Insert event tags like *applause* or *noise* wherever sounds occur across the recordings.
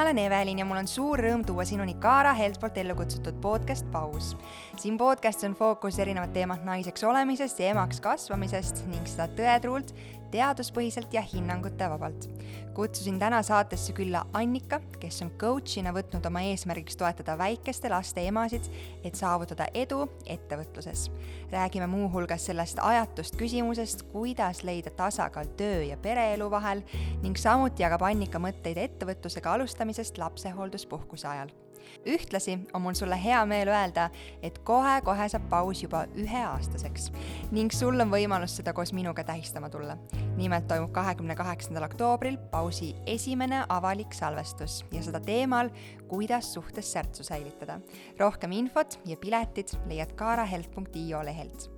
mina olen Evelin ja mul on suur rõõm tuua sinuni Kaara Helt poolt ellu kutsutud podcast Paus. siin podcastis on fookus erinevad teemad naiseks olemisest ja emaks kasvamisest ning seda tõetruult teaduspõhiselt ja hinnangute vabalt. kutsusin täna saatesse külla Annika, kes on coach'ina võtnud oma eesmärgiks toetada väikeste laste emasid, et saavutada edu ettevõtluses. räägime muuhulgas sellest ajatust küsimusest, kuidas leida tasakaal töö ja pereelu vahel ning samuti jagab Annika mõtteid ettevõtlusega alustamisest lapsehoolduspuhkuse ajal ühtlasi on mul sulle hea meel öelda, et kohe-kohe saab paus juba üheaastaseks ning sul on võimalus seda koos minuga tähistama tulla. nimelt toimub kahekümne kaheksandal oktoobril pausi esimene avalik salvestus ja seda teemal, kuidas suhtes särtsu säilitada. rohkem infot ja piletid leiad kaarahelp.io lehelt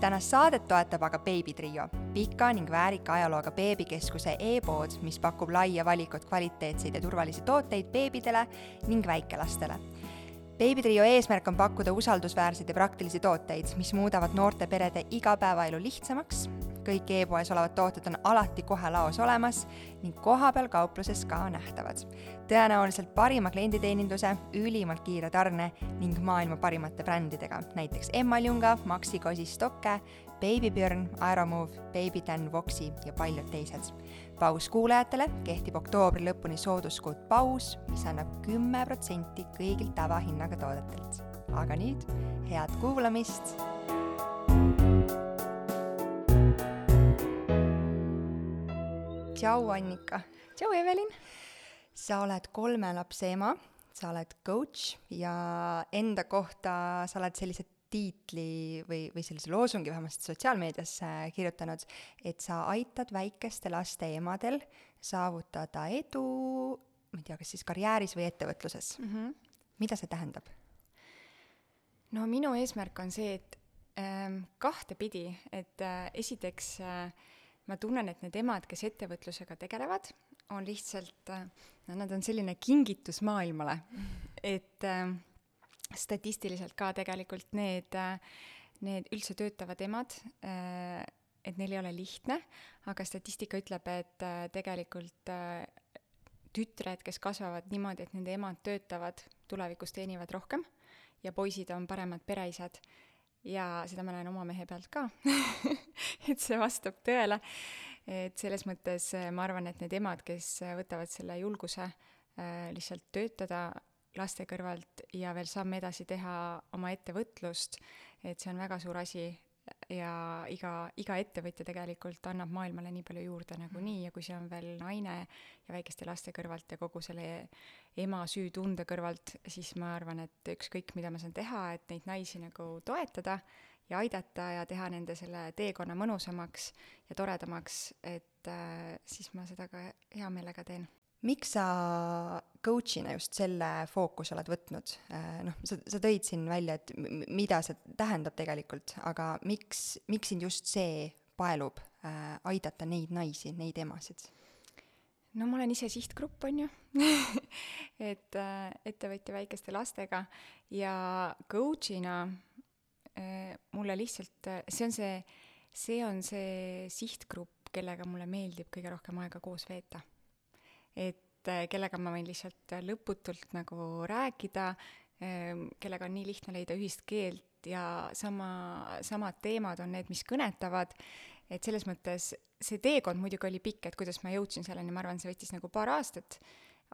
tänast saadet toetab aga Baby Trio, pika ning väärika ajalooga beebikeskuse e-pood, mis pakub laia valikut kvaliteetseid ja turvalisi tooteid beebidele ning väikelastele. Baby Trio eesmärk on pakkuda usaldusväärseid ja praktilisi tooteid, mis muudavad noorte perede igapäevaelu lihtsamaks kõik e-poes olevad tooted on alati kohe laos olemas ning kohapeal kaupluses ka nähtavad. Tõenäoliselt parima klienditeeninduse, ülimalt kiire tarne ning maailma parimate brändidega, näiteks Emmaljunga, Maxi Cosi Stocke, Baby Björn, Aeromove, Baby Dan Voxi ja paljud teised. paus kuulajatele kehtib oktoobri lõpuni sooduskood paus, mis annab kümme protsenti kõigilt tavahinnaga toodetelt. aga nüüd head kuulamist tšau, Annika. tšau, Evelin. Sa oled kolme lapse ema, sa oled coach ja enda kohta sa oled sellise tiitli või, või sellise loosungi vähemasti sotsiaalmeedias kirjutanud, et sa aitad väikeste laste emadel saavutada edu, ma ei tea, kas siis karjääris või ettevõtluses mm. -hmm. mida see tähendab? no minu eesmärk on see, et ähm, kahtepidi, et äh, esiteks äh, ma tunnen, et need emad, kes ettevõtlusega tegelevad, on lihtsalt, no nad on selline kingitus maailmale. et äh, statistiliselt ka tegelikult need, need üldse töötavad emad äh,, et neil ei ole lihtne, aga statistika ütleb, et äh, tegelikult äh, tütred, kes kasvavad niimoodi, et nende emad töötavad, tulevikus teenivad rohkem ja poisid on paremad pereisad ja seda ma näen oma mehe pealt ka *laughs* et see vastab tõele. Et selles mõttes äh, ma arvan, et need emad, kes äh, võtavad selle julguse äh, lihtsalt töötada laste kõrvalt ja veel samme edasi teha oma ettevõtlust, et see on väga suur asi. Ja iga, iga ettevõtja tegelikult annab maailmale nii palju juurde nagunii ja kui see on veel naine ja väikeste laste kõrvalt ja kogu selle ema süütunde kõrvalt, siis ma arvan, et ükskõik, mida ma saan teha, et neid naisi nagu toetada ja aidata ja teha nende selle teekonna mõnusamaks ja toredamaks, et äh, siis ma seda ka hea meelega teen miks sa coach'ina just selle fookuse oled võtnud? Äh, noh, sa, sa tõid siin välja, et mida see tähendab tegelikult, aga miks, miks sind just see paelub äh, aidata neid naisi, neid emasid? no ma olen ise sihtgrupp, on ju *laughs* et äh, ettevõtja väikeste lastega ja coach'ina mulle lihtsalt äh,, see on see, see on see sihtgrupp, kellega mulle meeldib kõige rohkem aega koos veeta et äh, kellega ma võin lihtsalt lõputult nagu rääkida, ähm, kellega on nii lihtne leida ühist keelt ja sama, samad teemad on need, mis kõnetavad, et selles mõttes see teekond muidugi oli pikk, et kuidas ma jõudsin selleni, ma arvan, see võttis nagu paar aastat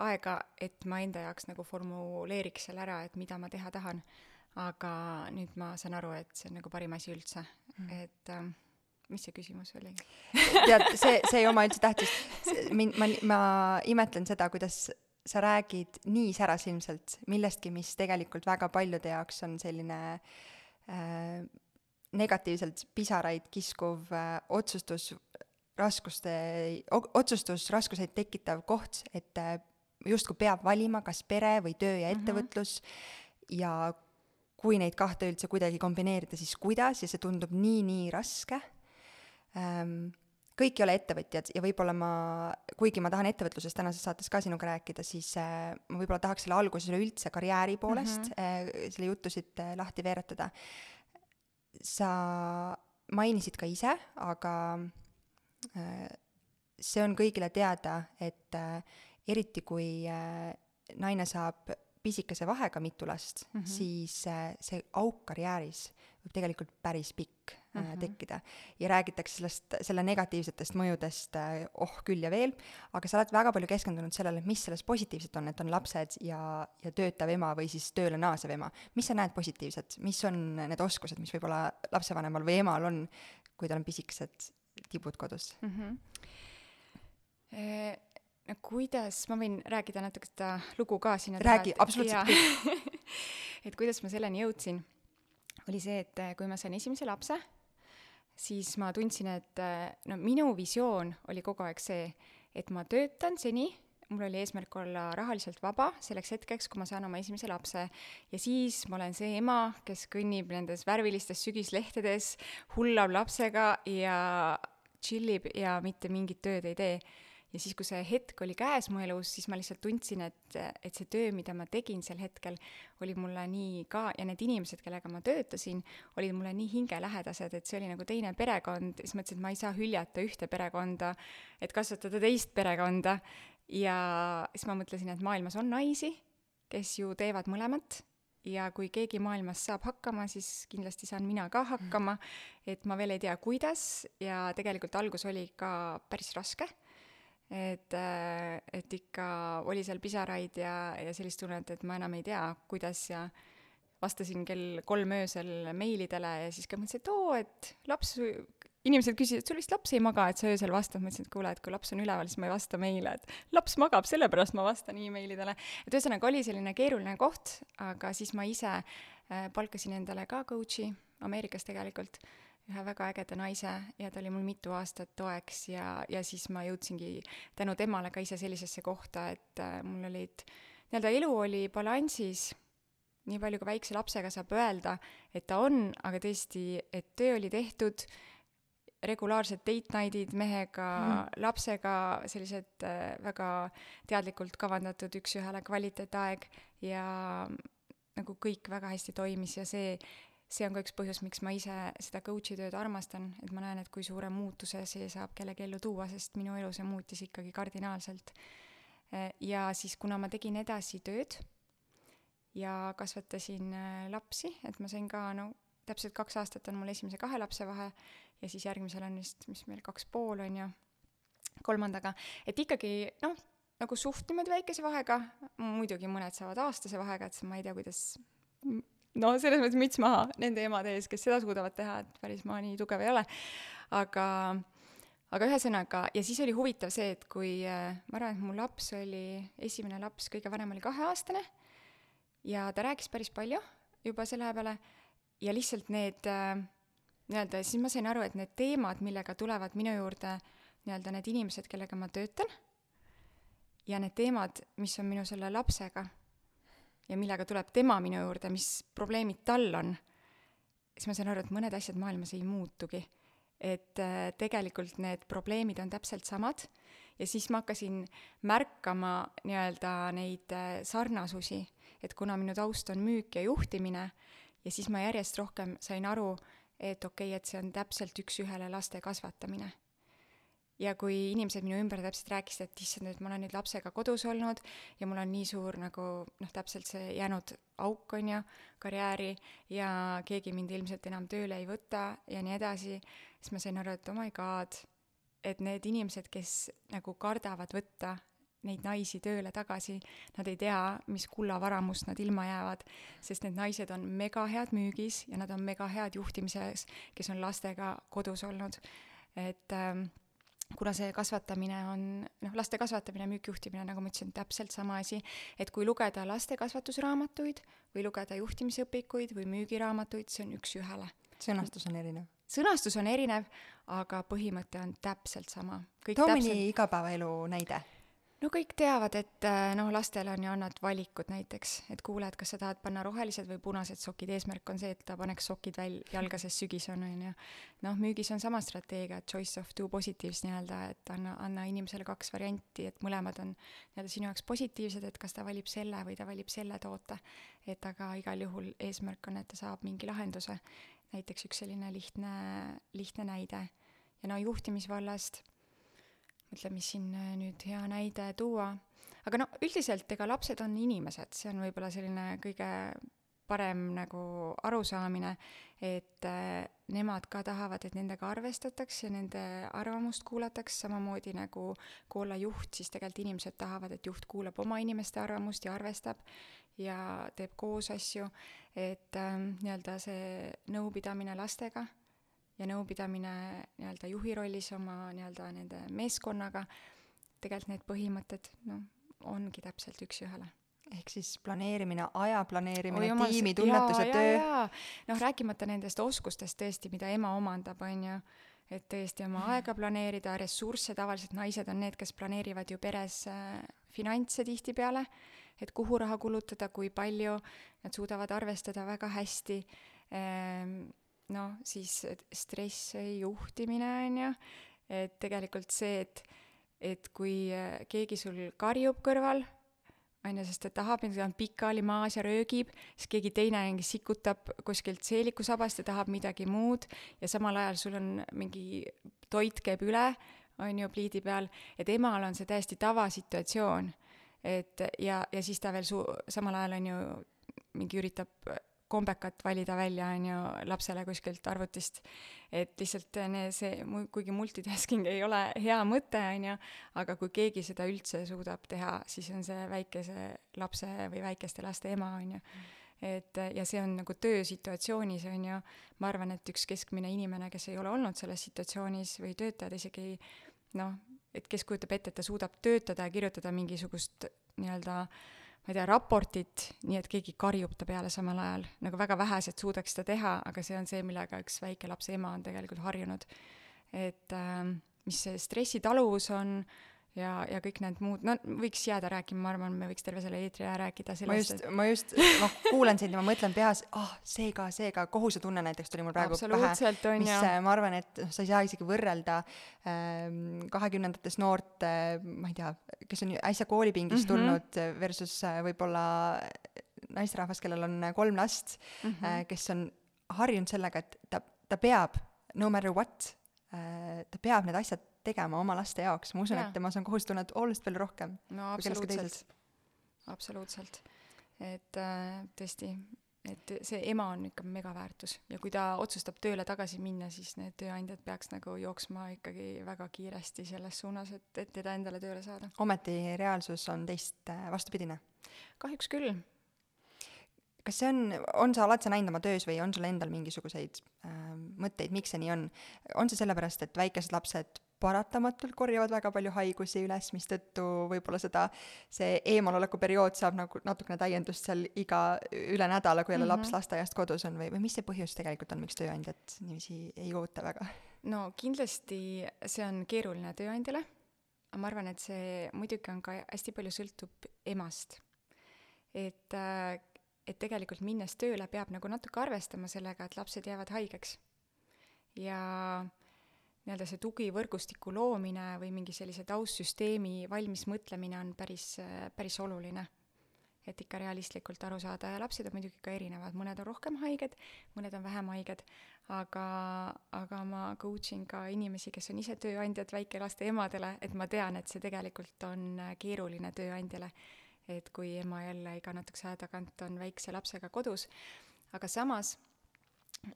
aega, et ma enda jaoks nagu formuleeriks selle ära, et mida ma teha tahan. Aga nüüd ma saan aru, et see on nagu parim asi üldse mm., et äh, mis see küsimus oli tead, see, see ei oma üldse tähtsust. mind, ma, ma imetlen seda, kuidas sa räägid nii särasilmselt millestki, mis tegelikult väga paljude jaoks on selline äh, negatiivselt pisaraid kiskuv äh, otsustusraskuste, otsustusraskuseid tekitav koht, et äh, justkui peab valima, kas pere või töö ja mhm. ettevõtlus mm -hmm. ja kui neid kahte üldse kuidagi kombineerida, siis kuidas ja see tundub nii, nii raske ähm, kõik ei ole ettevõtjad ja võib-olla ma, kuigi ma tahan ettevõtlusest tänases saates ka sinuga rääkida, siis äh, ma võib-olla tahaks selle alguse üleüldse karjääri poolest mm -hmm. selle juttu siit äh, lahti veeretada. sa mainisid ka ise, aga see on kõigile teada, et eriti kui naine saab pisikese vahega mitu last mm, -hmm. siis äh, see auk karjääris võib tegelikult päris pikk mm -hmm. tekkida. ja räägitakse sellest, selle negatiivsetest mõjudest äh, oh küll ja veel, aga sa oled väga palju keskendunud sellele, mis selles positiivset on, et on lapsed ja, ja töötav ema või siis tööle naasev ema. mis sa näed positiivset, mis on need oskused, mis võib-olla lapsevanemal või emal on, kui tal on pisikesed tibud kodus mm? -hmm no kuidas, ma võin rääkida natuke seda lugu ka sinna räägi, absoluutselt kõik *laughs* et kuidas ma selleni jõudsin, oli see, et äh, kui ma sain esimese lapse, siis ma tundsin, et äh, no minu visioon oli kogu aeg see, et ma töötan seni, mul oli eesmärk olla rahaliselt vaba selleks hetkeks, kui ma saan oma esimese lapse. Ja siis ma olen see ema, kes kõnnib nendes värvilistes sügislehtedes, hullab lapsega ja tšillib ja mitte mingit tööd ei tee ja siis, kui see hetk oli käes mu elus, siis ma lihtsalt tundsin, et, et see töö, mida ma tegin sel hetkel, oli mulle nii ka, ja need inimesed, kellega ma töötasin, olid mulle nii hingelähedased, et see oli nagu teine perekond, siis mõtlesin, et ma ei saa hüljata ühte perekonda, et kasvatada teist perekonda, ja siis ma mõtlesin, et maailmas on naisi, kes ju teevad mõlemat, ja kui keegi maailmas saab hakkama, siis kindlasti saan mina ka hakkama, et ma veel ei tea, kuidas, ja tegelikult algus oli ka päris raske et, äh, et ikka oli seal pisaraid ja, ja sellist tunnet, et ma enam ei tea, kuidas ja vastasin kell kolm öösel meilidele ja siis ka mõtlesin, et oo, et laps, inimesed küsisid, et sul vist laps ei maga, et sa öösel vastad, ma ütlesin, et kuule, et kui laps on üleval, siis ma ei vasta meile, et laps magab, sellepärast ma vastan emailidele. et ühesõnaga oli selline keeruline koht, aga siis ma ise äh, palkasin endale ka coach'i Ameerikas tegelikult ühe väga ägeda naise ja ta oli mul mitu aastat toeks ja, ja siis ma jõudsingi tänu temale ka ise sellisesse kohta, et äh, mul olid, nii-öelda elu oli balansis, nii palju kui väikse lapsega saab öelda, et ta on, aga tõesti, et töö oli tehtud, regulaarsed date night'id mehega mm., lapsega, sellised äh, väga teadlikult kavandatud üks-ühele kvaliteetaeg ja nagu kõik väga hästi toimis ja see see on ka üks põhjus, miks ma ise seda coach'i tööd armastan, et ma näen, et kui suure muutuse see saab kellegi ellu tuua, sest minu elu see muutis ikkagi kardinaalselt. ja siis, kuna ma tegin edasi tööd ja kasvatasin äh, lapsi, et ma sain ka, no täpselt kaks aastat on mul esimese kahe lapse vahe ja siis järgmisel on vist, mis meil kaks pool on ju, kolmandaga, et ikkagi noh, nagu suht niimoodi väikese vahega, muidugi mõned saavad aastase vahega, et ma ei tea, kuidas no selles mõttes müts maha nende emade ees, kes seda suudavad teha, et päris ma nii tugev ei ole. aga, aga ühesõnaga, ja siis oli huvitav see, et kui äh, ma arvan, et mu laps oli, esimene laps, kõige vanem oli kaheaastane ja ta rääkis päris palju juba selle aja peale ja lihtsalt need äh, nii-öelda, siis ma sain aru, et need teemad, millega tulevad minu juurde nii-öelda need inimesed, kellega ma töötan, ja need teemad, mis on minu selle lapsega ja millega tuleb tema minu juurde, mis probleemid tal on, siis ma saan aru, et mõned asjad maailmas ei muutugi. et äh, tegelikult need probleemid on täpselt samad ja siis ma hakkasin märkama nii-öelda neid äh, sarnasusi, et kuna minu taust on müük ja juhtimine, ja siis ma järjest rohkem sain aru, et okei okay,, et see on täpselt üks-ühele laste kasvatamine ja kui inimesed minu ümber täpselt rääkisid, et issand, et ma olen nüüd lapsega kodus olnud ja mul on nii suur nagu noh, täpselt see jäänud auk, on ju, karjääri ja keegi mind ilmselt enam tööle ei võta ja nii edasi, siis ma sain aru, et oh my god, et need inimesed, kes nagu kardavad võtta neid naisi tööle tagasi, nad ei tea, mis kullavaramust nad ilma jäävad, sest need naised on mega head müügis ja nad on mega head juhtimises, kes on lastega kodus olnud. et ähm, kuna see kasvatamine on, noh, laste kasvatamine, müükjuhtimine, nagu ma ütlesin, täpselt sama asi, et kui lugeda laste kasvatusraamatuid või lugeda juhtimisõpikuid või müügiraamatuid, see on üks-ühele. sõnastus on erinev? sõnastus on erinev, aga põhimõte on täpselt sama. too mõni igapäevaelu näide no kõik teavad, et äh, noh, lastel on ju, annad valikud näiteks, et kuule, et kas sa tahad panna rohelised või punased sokid, eesmärk on see, et ta paneks sokid väl-, jalga, sest sügis on, on ju. noh, müügis on sama strateegia, choice of two positives nii-öelda, et anna, anna inimesele kaks varianti, et mõlemad on nii-öelda sinu jaoks positiivsed, et kas ta valib selle või ta valib selle toote. et aga igal juhul eesmärk on, et ta saab mingi lahenduse. näiteks üks selline lihtne, lihtne näide. ja no juhtimisvallast mõtle, mis siin äh, nüüd hea näide tuua, aga no üldiselt ega lapsed on inimesed, see on võib-olla selline kõige parem nagu arusaamine, et äh, nemad ka tahavad, et nendega arvestataks ja nende arvamust kuulataks, samamoodi nagu kui olla juht, siis tegelikult inimesed tahavad, et juht kuulab oma inimeste arvamust ja arvestab ja teeb koos asju, et äh, nii-öelda see nõupidamine lastega ja nõupidamine nii-öelda juhi rollis oma nii-öelda nende meeskonnaga, tegelikult need põhimõtted, noh, ongi täpselt üks-ühele ehk siis planeerimine, aja planeerimine, tiimitunnetus ja töö. noh, rääkimata nendest oskustest tõesti, mida ema omandab, on ju, et tõesti oma aega planeerida, ressursse, tavaliselt naised on need, kes planeerivad ju peres äh, finantse tihtipeale, et kuhu raha kulutada, kui palju, nad suudavad arvestada väga hästi. Ehm,, noh, siis stressi juhtimine, on ju, et tegelikult see, et et kui äh, keegi sul karjub kõrval, on ju, sest ta tahab, ta on pikali maas ja röögib, siis keegi teine mingi sikutab kuskilt seelikusabast ja tahab midagi muud ja samal ajal sul on mingi toit käib üle, on ju, pliidi peal, et emal on see täiesti tavasituatsioon. et ja, ja siis ta veel su-, samal ajal on ju mingi üritab kombekat valida välja, on ju, lapsele kuskilt arvutist. et lihtsalt see, kuigi multitasking ei ole hea mõte, on ju, aga kui keegi seda üldse suudab teha, siis on see väikese lapse või väikeste laste ema, on ju et ja see on nagu töösituatsioonis, on ju, ma arvan, et üks keskmine inimene, kes ei ole olnud selles situatsioonis või töötajad isegi noh, et kes kujutab ette, et ta suudab töötada ja kirjutada mingisugust nii-öelda äh, ma ei tea, raportit, nii et keegi karjub ta peale samal ajal. nagu väga vähesed suudaks seda teha, aga see on see, millega üks väike lapse ema on tegelikult harjunud. et äh, mis see stressitaluvus on ja, ja kõik need muud, no võiks jääda rääkima, ma arvan, me võiks terve selle eetri aja rääkida sellest. ma just, ma just, ma kuulan sind ja ma mõtlen peas, ah oh,, see ka, see ka, kohusetunne näiteks tuli mul praegu pähe. mis ja. Äh, ma arvan, et noh, sa ei saa isegi võrrelda ähm, kahekümnendates äh, noort äh,, ma ei tea, kes on äsja koolipingist mm -hmm. tulnud versus äh, võib-olla naisterahvas, kellel on kolm last mm, -hmm. äh, kes on harjunud sellega, et ta, ta peab no matter what äh,, ta peab need asjad tegema oma laste jaoks, ma usun, et temas on kohusetunnet oluliselt palju rohkem no, kui kelleski teises. absoluutselt. et äh, tõesti, et see ema on ikka megaväärtus ja kui ta otsustab tööle tagasi minna, siis need tööandjad peaks nagu jooksma ikkagi väga kiiresti selles suunas, et, et teda endale tööle saada. ometi reaalsus on teist äh, vastupidine? kahjuks küll kas see on, on sa, oled sa näinud oma töös või on sul endal mingisuguseid äh, mõtteid, miks see nii on? on see sellepärast, et väikesed lapsed paratamatult korjavad väga palju haigusi üles, mistõttu võib-olla seda, see eemaloleku periood saab nagu natukene täiendust seal iga, üle nädala, kui jälle mm -hmm. laps lasteaiast kodus on või, või mis see põhjus tegelikult on, miks tööandjad niiviisi ei oota väga? no kindlasti see on keeruline tööandjale, aga ma arvan, et see muidugi on ka hästi palju sõltub emast. et, äh, et tegelikult minnes tööle peab nagu natuke arvestama sellega, et lapsed jäävad haigeks. ja nii-öelda see tugivõrgustiku loomine või mingi sellise taustsüsteemi valmis mõtlemine on päris, päris oluline. et ikka realistlikult aru saada ja lapsed on muidugi ka erinevad, mõned on rohkem haiged, mõned on vähem haiged, aga, aga ma coach in ka inimesi, kes on ise tööandjad väikelaste emadele, et ma tean, et see tegelikult on keeruline tööandjale. Et kui ema jälle iga natukese aja tagant on väikse lapsega kodus, aga samas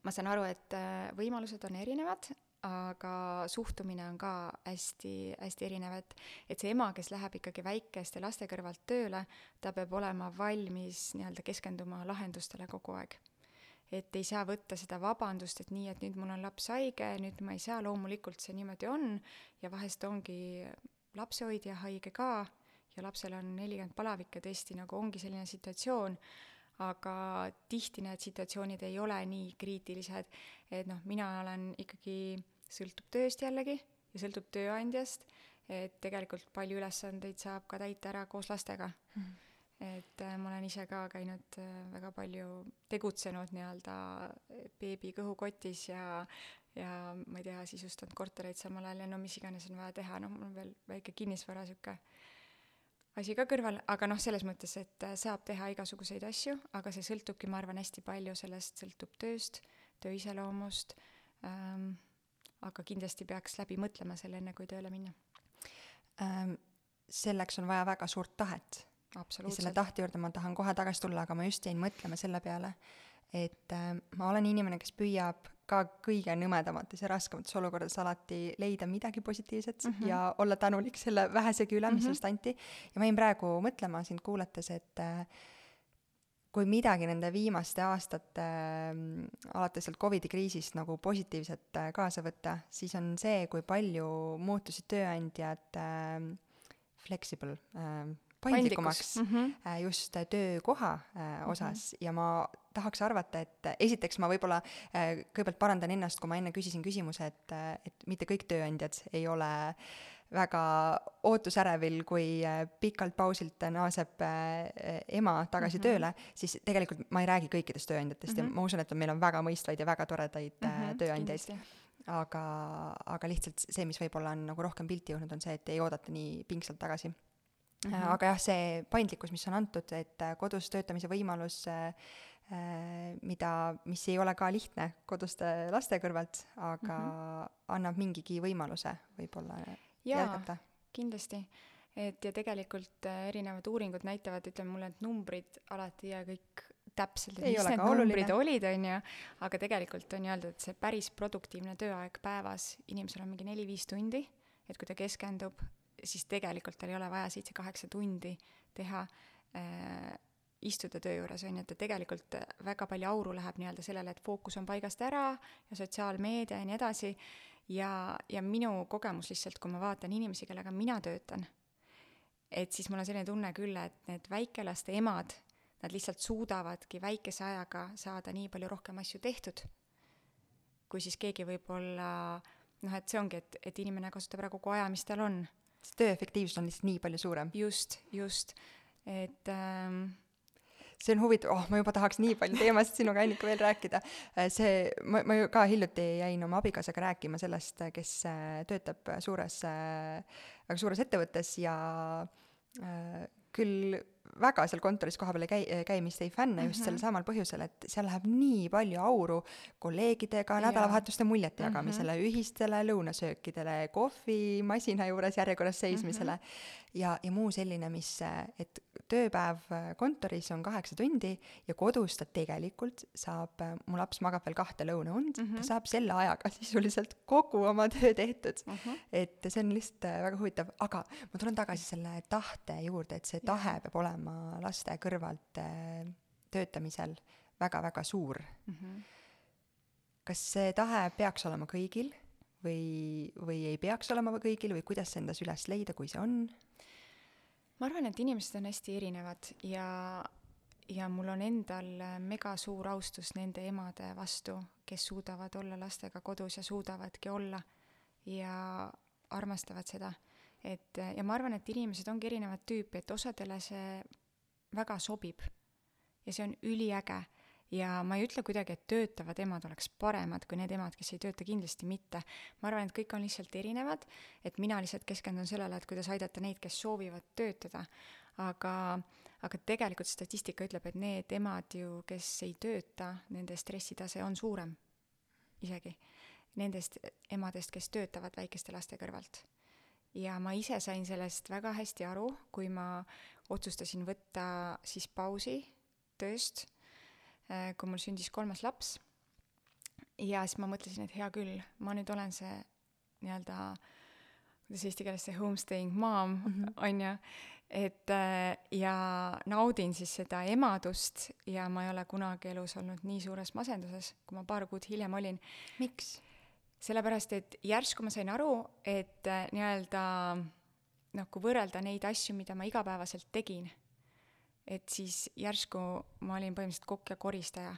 ma saan aru, et võimalused on erinevad aga suhtumine on ka hästi, hästi erinev, et et see ema, kes läheb ikkagi väikeste laste kõrvalt tööle, ta peab olema valmis nii-öelda keskenduma lahendustele kogu aeg. et ei saa võtta seda vabandust, et nii, et nüüd mul on laps haige, nüüd ma ei saa, loomulikult see niimoodi on ja vahest ongi lapsehoidja haige ka ja lapsel on nelikümmend palavikku, tõesti nagu ongi selline situatsioon, aga tihti need situatsioonid ei ole nii kriitilised, et noh, mina olen ikkagi, sõltub tööst jällegi ja sõltub tööandjast, et tegelikult palju ülesandeid saab ka täita ära koos lastega mm. -hmm. et äh, ma olen ise ka käinud äh, väga palju tegutsenud nii-öelda beebi kõhukotis ja ja ma ei tea, sisustanud kortereid samal ajal ja no mis iganes on vaja teha, noh, mul on veel väike kinnisvara niisugune asi ka kõrval, aga noh, selles mõttes, et äh, saab teha igasuguseid asju, aga see sõltubki, ma arvan, hästi palju sellest sõltub tööst, töö iseloomust ähm,, aga kindlasti peaks läbi mõtlema selle, enne kui tööle minna ähm,. selleks on vaja väga suurt tahet. ja selle tahte juurde ma tahan kohe tagasi tulla, aga ma just jäin mõtlema selle peale, et äh, ma olen inimene, kes püüab ka kõige nõmedamates ja raskemates olukordades alati leida midagi positiivset mm Mhm. -hmm. ja olla tänulik selle vähesegi üle, mis Mhm. sellest anti. ja ma jäin praegu mõtlema sind kuulates, et äh, kui midagi nende viimaste aastate äh, alates sealt Covidi kriisist nagu positiivset äh, kaasa võtta, siis on see, kui palju muutusid tööandjad flexible paindlikumaks mm. -hmm. just töökoha äh, osas mm -hmm. ja ma tahaks arvata, et äh, esiteks ma võib-olla äh, kõigepealt parandan ennast, kui ma enne küsisin küsimuse, et, et mitte kõik tööandjad ei ole väga ootusärevil, kui äh, pikalt pausilt naaseb äh, ema tagasi mm. -hmm. tööle, siis tegelikult ma ei räägi kõikidest tööandjatest mm -hmm. ja Mhm. ma usun, et meil on väga mõistvaid ja väga toredaid mm -hmm. tööandjaid, aga, aga lihtsalt see, mis võib-olla on nagu rohkem pilti jõudnud, on see, et ei oodata nii pingsalt tagasi mm. -hmm. aga jah, see paindlikkus, mis on antud, et äh, kodus töötamise võimalus, mida, mis ei ole ka lihtne koduste laste kõrvalt, aga mm -hmm. annab mingigi võimaluse võib-olla jätkata. kindlasti. et ja tegelikult äh, erinevad uuringud näitavad, ütleme mulle, et numbrid alati ei jää kõik täpselt, et Ei mis ole need numbrid olid, on ju, aga tegelikult on ju öeldud, et see päris produktiivne tööaeg päevas inimesel on mingi neli-viis tundi, et kui ta keskendub, siis tegelikult tal ei ole vaja seitse-kaheksa tundi teha äh, istuda töö juures, on ju, et tegelikult väga palju auru läheb nii-öelda sellele, et fookus on paigast ära ja sotsiaalmeedia ja nii edasi, ja, ja minu kogemus lihtsalt, kui ma vaatan inimesi, kellega mina töötan, et siis mul on selline tunne küll, et need väikelaste emad, nad lihtsalt suudavadki väikese ajaga saada nii palju rohkem asju tehtud, kui siis keegi võib-olla noh, et see ongi, et, et inimene kasutab ära kogu aja, mis tal on. see töö efektiivsus on lihtsalt nii palju suurem. just, just, et ähm, see on huvitav, oh, ma juba tahaks nii palju teemasid sinuga, Annika, veel rääkida. see, ma, ma ju ka hiljuti jäin oma abikaasaga rääkima sellest, kes äh, töötab suures, väga suures ettevõttes ja äh, küll väga seal kontoris kohapeal käi-, käimist ei fänna just mm -hmm. sel samal põhjusel, et seal läheb nii palju auru kolleegidega nädalavahetuste muljete jagamisele mm, -hmm. ühistele lõunasöökidele, kohvimasina juures järjekorras seismisele mm -hmm. ja, ja muu selline, mis, et tööpäev kontoris on kaheksa tundi ja kodus ta tegelikult saab, mu laps magab veel kahte lõunaund mm, -hmm. ta saab selle ajaga *laughs* sisuliselt kogu oma töö tehtud mm. -hmm. et see on lihtsalt väga huvitav, aga ma tulen tagasi selle tahte juurde, et see tahe peab olema laste kõrvalt äh, töötamisel väga-väga suur mm. -hmm. kas see tahe peaks olema kõigil või, või ei peaks olema kõigil või kuidas see endas üles leida, kui see on? Ma arvan, et inimesed on hästi erinevad ja, ja mul on endal mega suur austus nende emade vastu, kes suudavad olla lastega kodus ja suudavadki olla ja armastavad seda. et ja ma arvan, et inimesed ongi erinevat tüüpi, et osadele see väga sobib ja see on üliäge ja ma ei ütle kuidagi, et töötavad emad oleks paremad kui need emad, kes ei tööta, kindlasti mitte. ma arvan, et kõik on lihtsalt erinevad, et mina lihtsalt keskendun sellele, et kuidas aidata neid, kes soovivad töötada. aga, aga tegelikult statistika ütleb, et need emad ju, kes ei tööta, nende stressitase on suurem isegi nendest emadest, kes töötavad väikeste laste kõrvalt. ja ma ise sain sellest väga hästi aru, kui ma otsustasin võtta siis pausi tööst kui mul sündis kolmas laps. ja siis ma mõtlesin, et hea küll, ma nüüd olen see nii-öelda, kuidas eesti keeles see homestaying mom mm -hmm. on ju, et ja naudin siis seda emadust ja ma ei ole kunagi elus olnud nii suures masenduses, kui ma paar kuud hiljem olin. miks? sellepärast, et järsku ma sain aru, et nii-öelda noh, kui võrrelda neid asju, mida ma igapäevaselt tegin et siis järsku ma olin põhimõtteliselt kokk ja koristaja.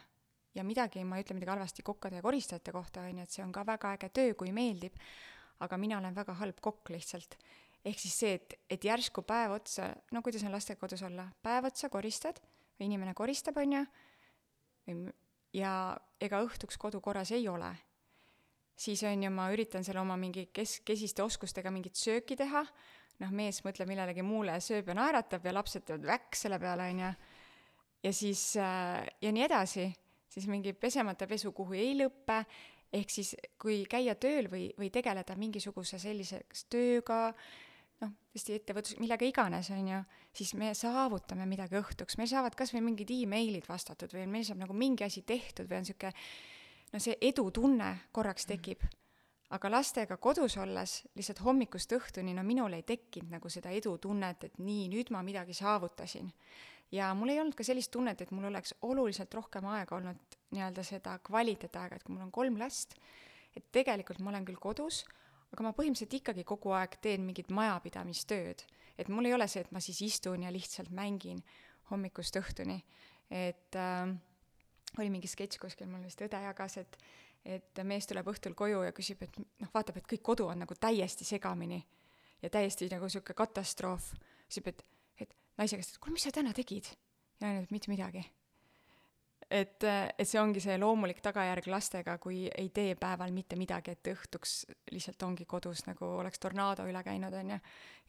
ja midagi, ma ei ütle midagi halvasti kokkade ja koristajate kohta, on ju, et see on ka väga äge töö, kui meeldib, aga mina olen väga halb kokk lihtsalt. ehk siis see, et, et järsku päev otsa, no kuidas on lastega kodus olla, päev otsa koristad või inimene koristab, on ju, ja ega õhtuks kodu korras ei ole. siis on ju, ma üritan seal oma mingi kes-, kesiste oskustega mingit sööki teha, noh, mees mõtleb millelegi muule, sööb ja naeratab ja lapsed teevad väkk selle peale, on ju. ja siis äh, ja nii edasi, siis mingi pesemata pesu, kuhu ei lõppe, ehk siis kui käia tööl või, või tegeleda mingisuguse sellise tööga, noh, tõesti ettevõtlus, millega iganes, on ju, siis me saavutame midagi õhtuks, meil saavad kas või mingid emailid vastatud või meil saab nagu mingi asi tehtud või on niisugune no see edutunne korraks tekib. Aga lastega kodus olles lihtsalt hommikust õhtuni, no minul ei tekkinud nagu seda edutunnet, et nii, nüüd ma midagi saavutasin. ja mul ei olnud ka sellist tunnet, et mul oleks oluliselt rohkem aega olnud nii-öelda seda kvaliteetaega, et kui mul on kolm last, et tegelikult ma olen küll kodus, aga ma põhimõtteliselt ikkagi kogu aeg teen mingit majapidamistööd. et mul ei ole see, et ma siis istun ja lihtsalt mängin hommikust õhtuni, et äh, oli mingi sketš kuskil, mul vist õde jagas, et et mees tuleb õhtul koju ja küsib, et noh, vaatab, et kõik kodu on nagu täiesti segamini ja täiesti nagu niisugune katastroof. küsib, et, et naise käest, et kuule, mis sa täna tegid? ja naine ütleb, mitte midagi et, et see ongi see loomulik tagajärg lastega, kui ei tee päeval mitte midagi, et õhtuks lihtsalt ongi kodus nagu oleks tornaado üle käinud, on ju.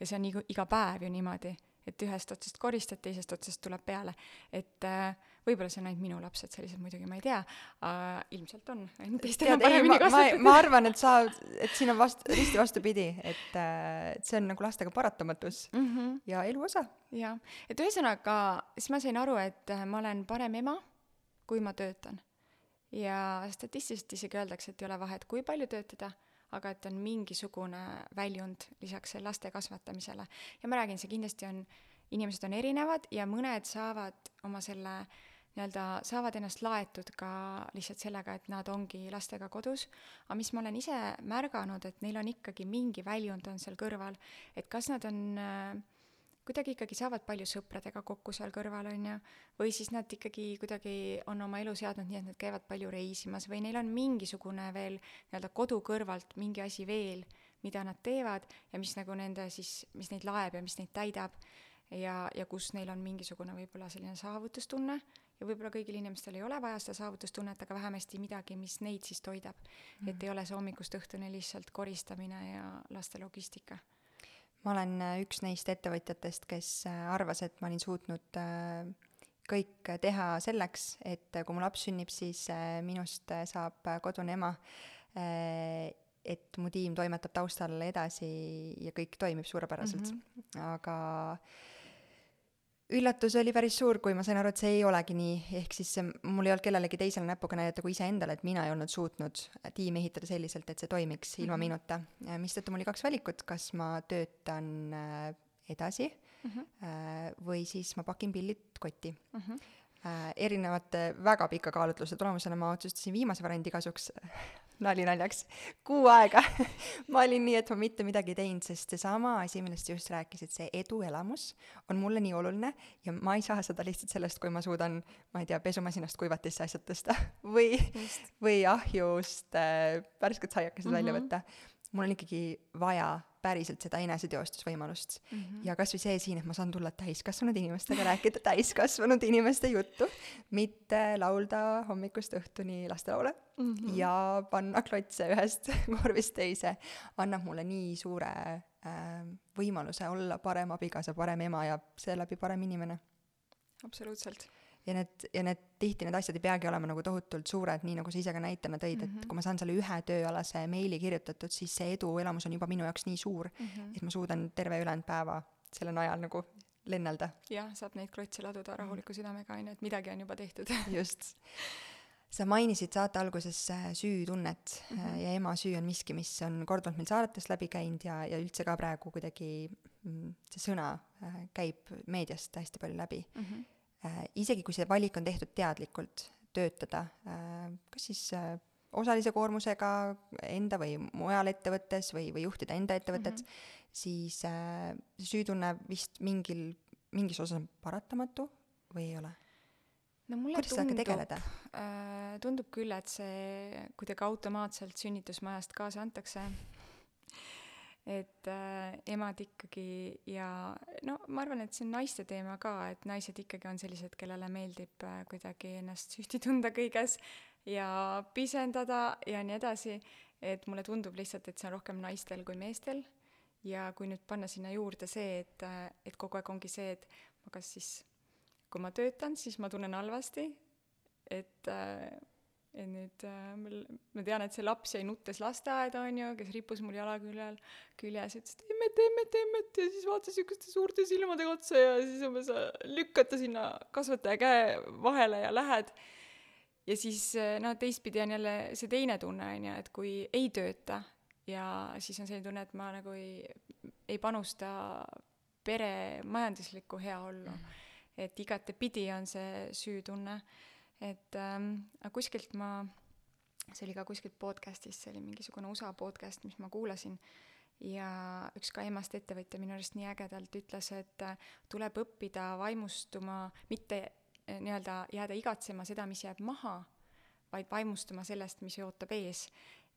ja see on iga, iga päev ju niimoodi, et ühest otsast koristad, teisest otsast tuleb peale. et äh, võib-olla see on ainult minu lapsed sellised, muidugi ma ei tea äh,, ilmselt on, *laughs* teistel on paremini kasvatatud. ma arvan, et sa, et siin on vast-, risti vastupidi, et, äh, et see on nagu lastega paratamatus mm -hmm. ja elu osa. jah, et ühesõnaga, siis ma sain aru, et äh, ma olen parem ema kui ma töötan. ja statistiliselt isegi öeldakse, et ei ole vahet, kui palju töötada, aga et on mingisugune väljund lisaks laste kasvatamisele. ja ma räägin, see kindlasti on, inimesed on erinevad ja mõned saavad oma selle nii-öelda, saavad ennast laetud ka lihtsalt sellega, et nad ongi lastega kodus, aga mis ma olen ise märganud, et neil on ikkagi mingi väljund on seal kõrval, et kas nad on äh, kuidagi ikkagi saavad palju sõpradega kokku seal kõrval, on ju, või siis nad ikkagi kuidagi on oma elu seadnud nii, et nad käivad palju reisimas või neil on mingisugune veel nii-öelda kodu kõrvalt mingi asi veel, mida nad teevad ja mis nagu nende siis, mis neid laeb ja mis neid täidab. Ja, ja kus neil on mingisugune võib-olla selline saavutustunne ja võib-olla kõigil inimestel ei ole vaja seda saavutustunnet, aga vähemasti midagi, mis neid siis toidab. Mm.. et ei ole see hommikust õhtuni lihtsalt koristamine ja laste logistika. Ma olen äh, üks neist ettevõtjatest, kes äh, arvas, et ma olin suutnud äh, kõik teha selleks, et kui mu laps sünnib, siis minust saab kodune ema, et mu tiim toimetab taustal edasi ja kõik toimib suurepäraselt. Mm, -hmm. aga üllatus oli päris suur, kui ma sain aru, et see ei olegi nii, ehk siis mul ei olnud kellelegi teisele näpuga näidata kui iseendale, et mina ei olnud suutnud tiimi ehitada selliselt, et see toimiks mm -hmm. ilma minuta. mistõttu mul oli kaks valikut, kas ma töötan äh, edasi mm -hmm. või siis ma pakin pillid kotti mm. -hmm. erinevate väga pika kaalutluse tulemusena ma otsustasin viimase variandi kasuks nali naljaks, kuu aega *laughs* ma olin nii, et ma mitte midagi ei teinud, sest seesama asi, millest sa just rääkisid, see eduelamus on mulle nii oluline ja ma ei saa seda lihtsalt sellest, kui ma suudan, ma ei tea, pesumasinast kuivatisse asjad tõsta *laughs* või, või ahjust äh, värsket saiakesed mm -hmm. välja võtta. mul on ikkagi vaja päriselt seda eneseteostusvõimalust mm. -hmm. ja kas või see siin, et ma saan tulla täiskasvanud inimestega rääkida täiskasvanud inimeste juttu, mitte laulda hommikust õhtuni lastelaule mm -hmm. ja panna klotse ühest *laughs* korvist teise, annab mulle nii suure äh, võimaluse olla parem abikaasa, parem ema ja seeläbi parem inimene. absoluutselt ja need, ja need tihti need asjad ei peagi olema nagu tohutult suured, nii nagu sa ise ka näitena tõid mm, -hmm. et mhm. kui ma saan selle ühe tööalase meili kirjutatud, siis see eduelamus on juba minu jaoks nii suur mm, -hmm. et ma suudan terve ülejäänud päeva selle najal nagu lennelda. jah, saab neid klotse laduda rahuliku mhm. südamega, on ju, et midagi on juba tehtud *laughs* just. sa mainisid saate alguses äh, süütunnet mm -hmm. ja ema süü on miski, mis on korduvalt meil saadetes läbi käinud ja, ja üldse ka praegu kuidagi mm, see sõna äh, käib meediast hästi palju läbi mm. -hmm isegi kui see valik on tehtud teadlikult, töötada äh, kas siis äh, osalise koormusega enda või mujal ettevõttes või, või juhtida enda ettevõtet mm, -hmm. siis see süütunne vist mingil, mingis osas on paratamatu või ei ole? no mulle Kuidas tundub, äh, tundub küll, et see kuidagi automaatselt sünnitusmajast kaasa antakse et äh, emad ikkagi ja no ma arvan, et see on naiste teema ka, et naised ikkagi on sellised, kellele meeldib äh, kuidagi ennast süüdi tunda kõiges ja pisendada ja nii edasi, et mulle tundub lihtsalt, et see on rohkem naistel kui meestel. Ja kui nüüd panna sinna juurde see, et, äh, et kogu aeg ongi see, et ma kas siis, kui ma töötan, siis ma tunnen halvasti, et äh, et nüüd äh, mul, ma tean, et see laps jäi nuttes lasteaeda, on ju, kes rippus mul jala küljel, küljes, ütles, et emmet, emmet, emmet ja siis vaatas niisuguste suurte silmadega otsa ja siis umbes äh, lükkad ta sinna kasvataja käe vahele ja lähed. ja siis noh, teistpidi on jälle see teine tunne, on ju, et kui ei tööta ja siis on selline tunne, et ma nagu ei, ei panusta pere majanduslikku heaollu mm. et igatepidi on see süütunne et ähm, kuskilt ma, see oli ka kuskilt podcast'ist, see oli mingisugune USA podcast, mis ma kuulasin, ja üks ka emast ettevõtja minu arust nii ägedalt ütles, et äh, tuleb õppida vaimustuma, mitte äh, nii-öelda jääda igatsema seda, mis jääb maha, vaid vaimustuma sellest, mis ootab ees.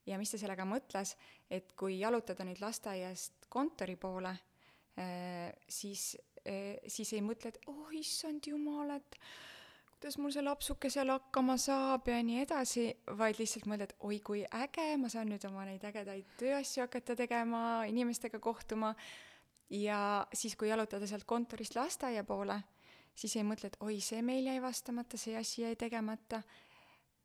ja mis ta sellega mõtles, et kui jalutada nüüd lasteaiast kontori poole, äh, siis, siis ei mõtle, et oh issand jumal, et kuidas mul see lapsuke seal hakkama saab ja nii edasi, vaid lihtsalt mõelda, et oi kui äge, ma saan nüüd oma neid ägedaid tööasju hakata tegema, inimestega kohtuma. ja siis, kui jalutada sealt kontorist lasteaia poole, siis ei mõtle, et oi, see meil jäi vastamata, see asi jäi tegemata,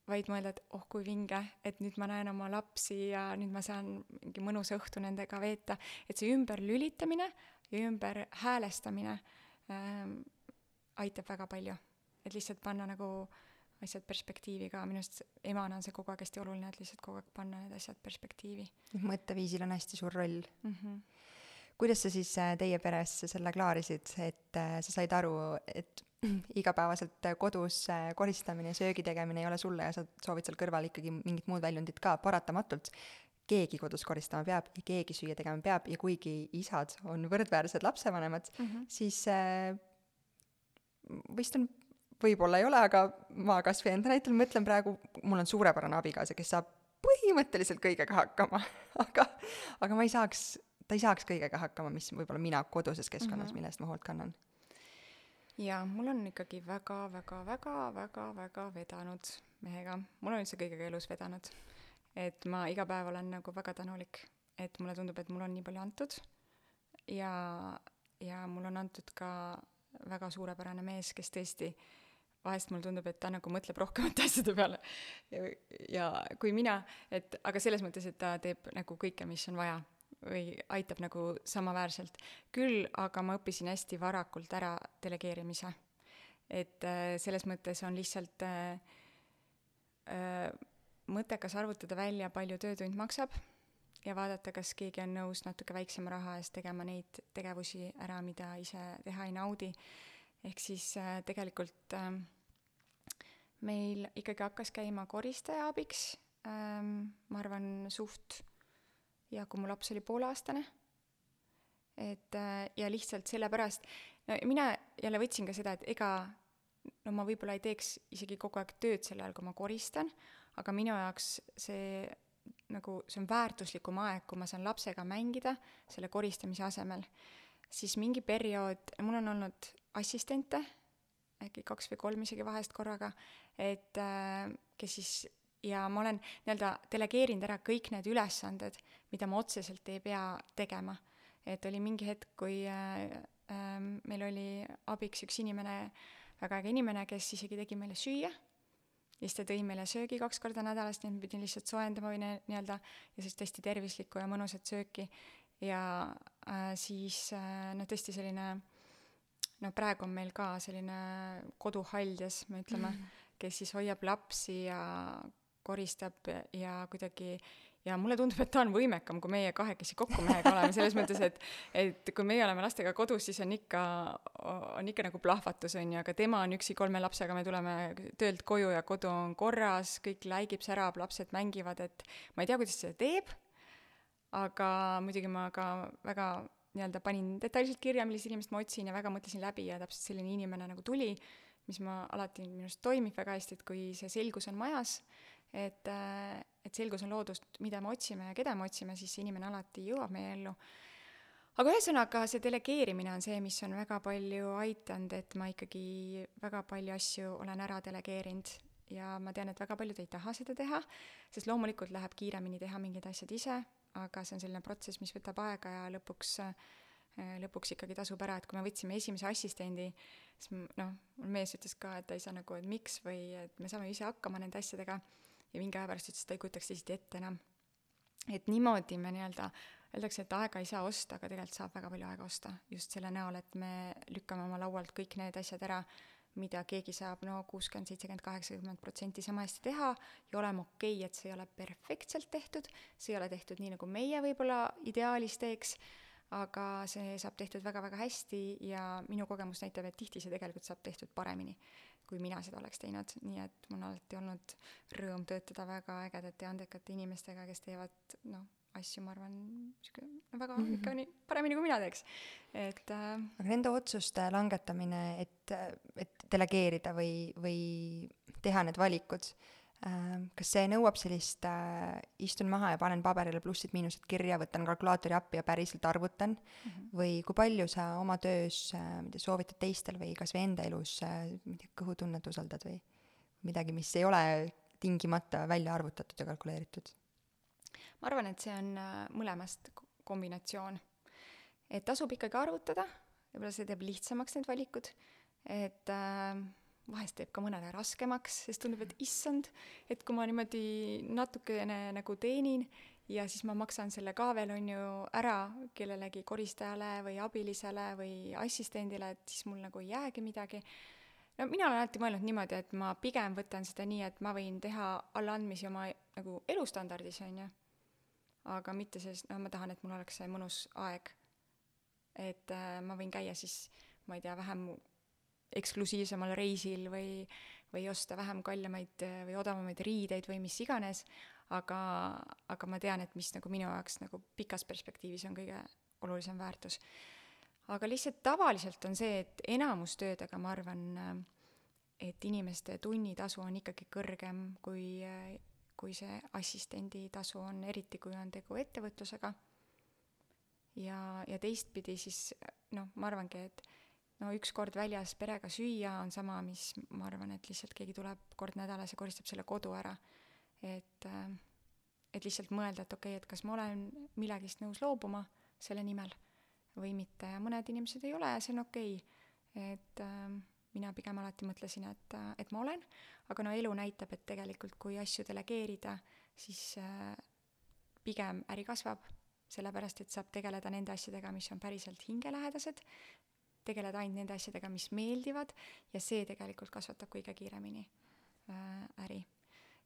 vaid mõelda, et oh kui vinge, et nüüd ma näen oma lapsi ja nüüd ma saan mingi mõnusa õhtu nendega veeta, et see ümberlülitamine ja ümber häälestamine ähm, aitab väga palju et lihtsalt panna nagu asjad perspektiivi ka, minu arust emana on see kogu aeg hästi oluline, et lihtsalt kogu aeg panna need asjad perspektiivi. mõtteviisil on hästi suur roll mm. -hmm. kuidas sa siis äh, teie peres selle klaarisid, et äh, sa said aru, et *clears throat* igapäevaselt kodus äh, koristamine ja söögi tegemine ei ole sulle ja sa soovid seal kõrval ikkagi mingit muud väljundit ka, paratamatult keegi kodus koristama peab ja keegi süüa tegema peab ja kuigi isad on võrdväärsed lapsevanemad mm, -hmm. siis äh, vist on võib-olla ei ole, aga ma kas või enda näitel mõtlen praegu, mul on suurepärane abikaasa, kes saab põhimõtteliselt kõigega hakkama *laughs* aga, aga ma ei saaks, ta ei saaks kõigega hakkama, mis võib-olla mina koduses keskkonnas mm, -hmm. mille eest ma hoolt kannan. jaa, mul on ikkagi väga, väga, väga, väga, väga vedanud mehega, mul on üldse kõigega elus vedanud. et ma iga päev olen nagu väga tänulik, et mulle tundub, et mul on nii palju antud ja, ja mul on antud ka väga suurepärane mees, kes tõesti äh, vahest mulle tundub, et ta nagu mõtleb rohkemate *laughs* asjade peale ja, ja kui mina, et aga selles mõttes, et ta teeb nagu kõike, mis on vaja või aitab nagu samaväärselt. küll aga ma õppisin hästi varakult ära delegeerimise. et äh, selles mõttes on lihtsalt äh, äh, mõttekas arvutada välja, palju töötund maksab ja vaadata, kas keegi on nõus natuke väiksema raha eest tegema neid tegevusi ära, mida ise teha ei naudi ehk siis äh, tegelikult äh, meil ikkagi hakkas käima koristaja abiks ähm,, ma arvan, suht ja kui mu laps oli pooleaastane, et äh, ja lihtsalt sellepärast, no mina jälle võtsin ka seda, et ega no ma võib-olla ei teeks isegi kogu aeg tööd sel ajal, kui ma koristan, aga minu jaoks see nagu, see on väärtuslikum aeg, kui ma saan lapsega mängida selle koristamise asemel. siis mingi periood, mul on olnud assistente, äkki kaks või kolm isegi vahest korraga, et äh, kes siis ja ma olen nii-öelda delegeerinud ära kõik need ülesanded, mida ma otseselt ei pea tegema. et oli mingi hetk, kui äh, äh, meil oli abiks üks inimene, väga äge inimene, kes isegi tegi meile süüa, ja siis ta tõi meile söögi kaks korda nädalas, nii et ma pidin lihtsalt soojendama või nii-öelda, ja siis tõesti tervislikku ja mõnusat sööki. ja äh, siis äh, noh, tõesti selline no praegu on meil ka selline koduhaljas, me ütleme mm, -hmm. kes siis hoiab lapsi ja koristab ja kuidagi ja mulle tundub, et ta on võimekam, kui meie kahekesi kokku mehega oleme, selles mõttes, et et kui meie oleme lastega kodus, siis on ikka, on ikka nagu plahvatus, on ju, aga tema on üksi kolme lapsega, me tuleme töölt koju ja kodu on korras, kõik läigib, särab, lapsed mängivad, et ma ei tea, kuidas ta seda teeb, aga muidugi ma ka väga nii-öelda panin detailselt kirja, millist inimest ma otsin ja väga mõtlesin läbi ja täpselt selline inimene nagu tuli, mis ma alati minu arust toimib väga hästi, et kui see selgus on majas, et, äh, et selgus on loodust, mida me otsime ja keda me otsime, siis see inimene alati jõuab meie ellu. aga ühesõnaga, see delegeerimine on see, mis on väga palju aidanud, et ma ikkagi väga palju asju olen ära delegeerinud ja ma tean, et väga paljud ei taha seda teha, sest loomulikult läheb kiiremini teha mingid asjad ise aga see on selline protsess, mis võtab aega ja lõpuks äh, lõpuks ikkagi tasub ära, et kui me võtsime esimese assistendi, siis noh, mul mees ütles ka, et ta ei saa nagu, et miks või et me saame ise hakkama nende asjadega. ja mingi aja pärast ütles, et ta ei kujutaks teisiti ette enam. et niimoodi me nii-öelda, öeldakse, et aega ei saa osta, aga tegelikult saab väga palju aega osta, just selle näol, et me lükkame oma laualt kõik need asjad ära, mida keegi saab no kuuskümmend, seitsekümmend, kaheksakümmend protsenti sama hästi teha ja olema okei okay,, et see ei ole perfektselt tehtud, see ei ole tehtud nii, nagu meie võib-olla ideaalis teeks, aga see saab tehtud väga-väga hästi ja minu kogemus näitab, et tihti see tegelikult saab tehtud paremini, kui mina seda oleks teinud, nii et mul on alati olnud rõõm töötada väga ägedate ja andekate inimestega, kes teevad noh, asju, ma arvan, sihuke väga mm -hmm. ikka nii paremini, kui mina teeks, et äh, aga nende otsuste langetamine, et, et delegeerida või, või teha need valikud, äh, kas see nõuab sellist äh, istun maha ja panen paberile plussid-miinused kirja, võtan kalkulaatori appi ja päriselt arvutan mm, -hmm. või kui palju sa oma töös, ei tea, soovitad teistel või kas või enda elus, ma ei tea, kõhutunnet usaldad või midagi, mis ei ole tingimata välja arvutatud ja kalkuleeritud ma arvan, et see on äh, mõlemast kombinatsioon. et tasub ikkagi arvutada, võib-olla see teeb lihtsamaks need valikud, et äh, vahest teeb ka mõnele raskemaks, sest tundub, et issand, et kui ma niimoodi natukene nagu teenin ja siis ma maksan selle ka veel, on ju, ära kellelegi koristajale või abilisele või assistendile, et siis mul nagu ei jäägi midagi. no mina olen alati mõelnud niimoodi, et ma pigem võtan seda nii, et ma võin teha allaandmisi oma nagu elustandardis, on ju aga mitte sest, noh, ma tahan, et mul oleks see mõnus aeg. et äh, ma võin käia siis, ma ei tea, vähem eksklusiivsemal reisil või, või osta vähem kallimaid äh, või odavamaid riideid või mis iganes, aga, aga ma tean, et mis nagu minu jaoks nagu pikas perspektiivis on kõige olulisem väärtus. aga lihtsalt tavaliselt on see, et enamus töödega ma arvan, äh, et inimeste tunnitasu on ikkagi kõrgem kui äh, kui see assistendi tasu on, eriti kui on tegu ettevõtlusega. ja, ja teistpidi siis noh, ma arvangi, et no üks kord väljas perega süüa on sama, mis ma arvan, et lihtsalt keegi tuleb kord nädalas ja koristab selle kodu ära. et, et lihtsalt mõelda, et okei okay,, et kas ma olen millegist nõus loobuma selle nimel või mitte ja mõned inimesed ei ole ja see on okei okay.. et mina pigem alati mõtlesin, et, et ma olen, aga no elu näitab, et tegelikult kui asju delegeerida, siis äh, pigem äri kasvab, sellepärast et saab tegeleda nende asjadega, mis on päriselt hingelähedased, tegeleda ainult nende asjadega, mis meeldivad ja see tegelikult kasvatab kõige kiiremini äh, äri.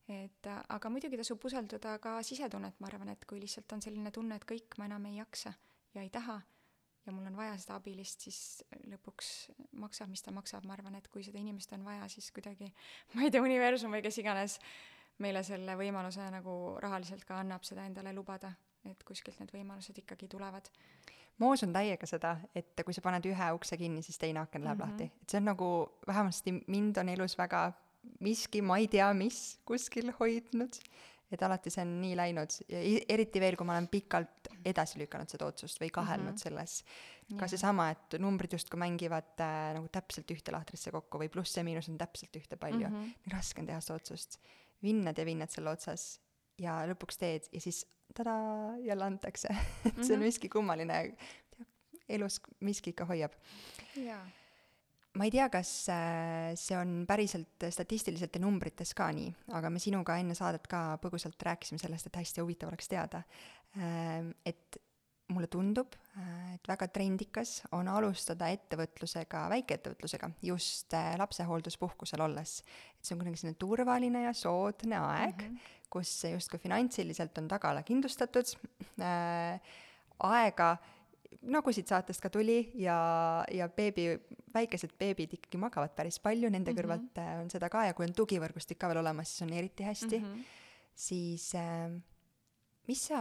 et aga muidugi tasub usaldada ka sisetunnet, ma arvan, et kui lihtsalt on selline tunne, et kõik, ma enam ei jaksa ja ei taha ja mul on vaja seda abilist, siis lõpuks maksab, mis ta maksab, ma arvan, et kui seda inimest on vaja, siis kuidagi, ma ei tea, universum või kes iganes meile selle võimaluse nagu rahaliselt ka annab seda endale lubada, et kuskilt need võimalused ikkagi tulevad. ma usun täiega seda, et kui sa paned ühe ukse kinni, siis teine aken läheb mm -hmm. lahti, et see on nagu, vähemasti mind on elus väga miski, ma ei tea mis, kuskil hoidnud et alati see on nii läinud ja eriti veel, kui ma olen pikalt edasi lükanud seda otsust või kahelnud mm -hmm. selles. ka seesama, et numbrid justkui mängivad äh, nagu täpselt ühte lahtrisse kokku või pluss ja miinus on täpselt ühte palju mm. -hmm. nii raske on teha seda otsust. vinnad ja vinnad selle otsas ja lõpuks teed ja siis tadaa, jälle antakse et *laughs* see on mhm. miski kummaline, elus miski ikka hoiab. jaa ma ei tea, kas äh, see on päriselt statistiliselt ja numbrites ka nii, aga me sinuga enne saadet ka põgusalt rääkisime sellest, et hästi huvitav oleks teada. Ähm, et mulle tundub, äh, et väga trendikas on alustada ettevõtlusega, väikeettevõtlusega just äh, lapsehoolduspuhkusel olles. et see on kuidagi selline turvaline ja soodne aeg mm, -hmm. kus justkui finantsiliselt on tagala kindlustatud äh,, aega nagu siit saatest ka tuli ja, ja beebi, väikesed beebid ikkagi magavad päris palju, nende mm -hmm. kõrvalt äh, on seda ka ja kui on tugivõrgustik ka veel olemas, siis on eriti hästi mm. -hmm. siis äh, mis sa,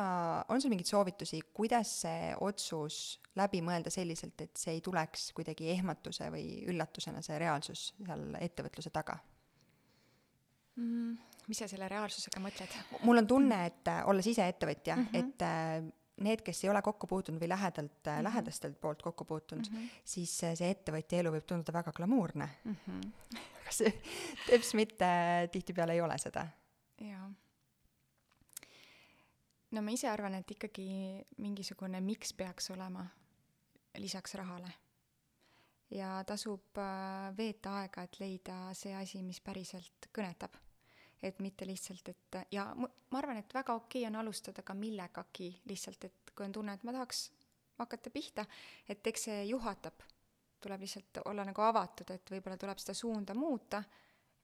on sul mingeid soovitusi, kuidas see otsus läbi mõelda selliselt, et see ei tuleks kuidagi ehmatuse või üllatusena, see reaalsus seal ettevõtluse taga mm,? mis sa selle reaalsusega mõtled? mul on tunne, et äh, olles ise ettevõtja mm, -hmm. et äh, need, kes ei ole kokku puutunud või lähedalt mm, -hmm. lähedastelt poolt kokku puutunud mm, -hmm. siis see ettevõtja elu võib tunduda väga glamuurne mm. -hmm. *laughs* aga see teps mitte tihtipeale ei ole seda. jaa. no ma ise arvan, et ikkagi mingisugune miks peaks olema lisaks rahale. ja tasub äh, veeta aega, et leida see asi, mis päriselt kõnetab. Et mitte lihtsalt, et ja ma, arvan, et väga okei okay on alustada ka millegagi lihtsalt, et kui on tunne, et ma tahaks hakata pihta, et eks see juhatab, tuleb lihtsalt olla nagu avatud, et võib-olla tuleb seda suunda muuta,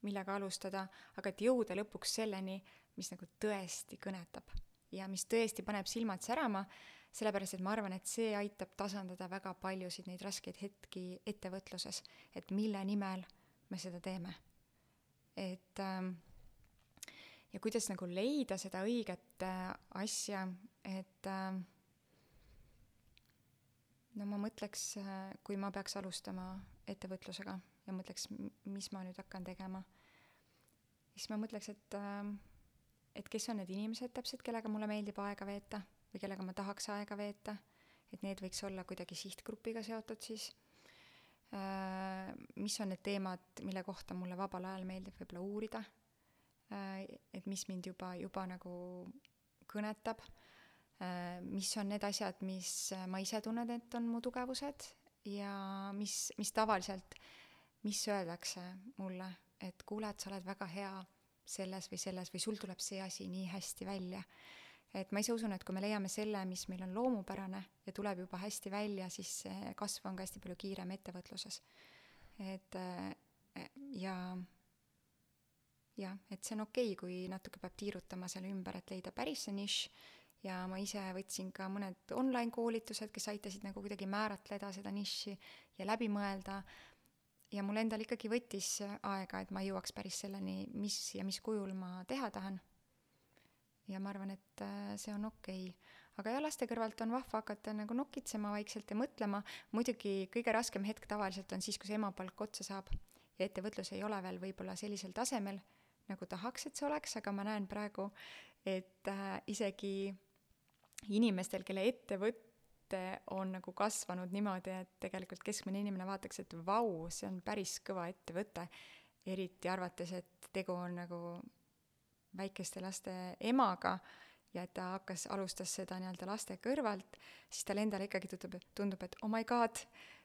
millega alustada, aga et jõuda lõpuks selleni, mis nagu tõesti kõnetab ja mis tõesti paneb silmad särama, sellepärast et ma arvan, et see aitab tasandada väga paljusid neid raskeid hetki ettevõtluses, et mille nimel me seda teeme. et ähm, ja kuidas nagu leida seda õiget äh, asja, et äh, no ma mõtleks, äh, kui ma peaks alustama ettevõtlusega ja mõtleks, mis ma nüüd hakkan tegema, siis ma mõtleks, et äh, et kes on need inimesed täpselt, kellega mulle meeldib aega veeta või kellega ma tahaks aega veeta, et need võiks olla kuidagi sihtgrupiga seotud siis. Äh, mis on need teemad, mille kohta mulle vabal ajal meeldib võib-olla uurida, et mis mind juba, juba nagu kõnetab, äh, mis on need asjad, mis ma ise tunnen, et on mu tugevused ja mis, mis tavaliselt, mis öeldakse mulle, et kuule, et sa oled väga hea selles või selles või sul tuleb see asi nii hästi välja. et ma ise usun, et kui me leiame selle, mis meil on loomupärane ja tuleb juba hästi välja, siis kasv on ka hästi palju kiirem ettevõtluses. et ja jah, et see on okei okay,, kui natuke peab tiirutama seal ümber, et leida päris see nišš ja ma ise võtsin ka mõned online koolitused, kes aitasid nagu kuidagi määratleda seda nišši ja läbi mõelda ja mul endal ikkagi võttis aega, et ma jõuaks päris selleni, mis ja mis kujul ma teha tahan. ja ma arvan, et äh, see on okei okay. aga jah, laste kõrvalt on vahva hakata nagu nokitsema vaikselt ja mõtlema, muidugi kõige raskem hetk tavaliselt on siis, kui see emapalk otsa saab ja ettevõtlus ei ole veel võib-olla sellisel tasemel, nagu tahaks, et see oleks, aga ma näen praegu, et äh, isegi inimestel, kelle ettevõte on nagu kasvanud niimoodi, et tegelikult keskmine inimene vaataks, et vau, see on päris kõva ettevõte, eriti arvates, et tegu on nagu väikeste laste emaga ja et ta hakkas, alustas seda nii-öelda laste kõrvalt, siis talle endale ikkagi tundub, tundub, et oh my god,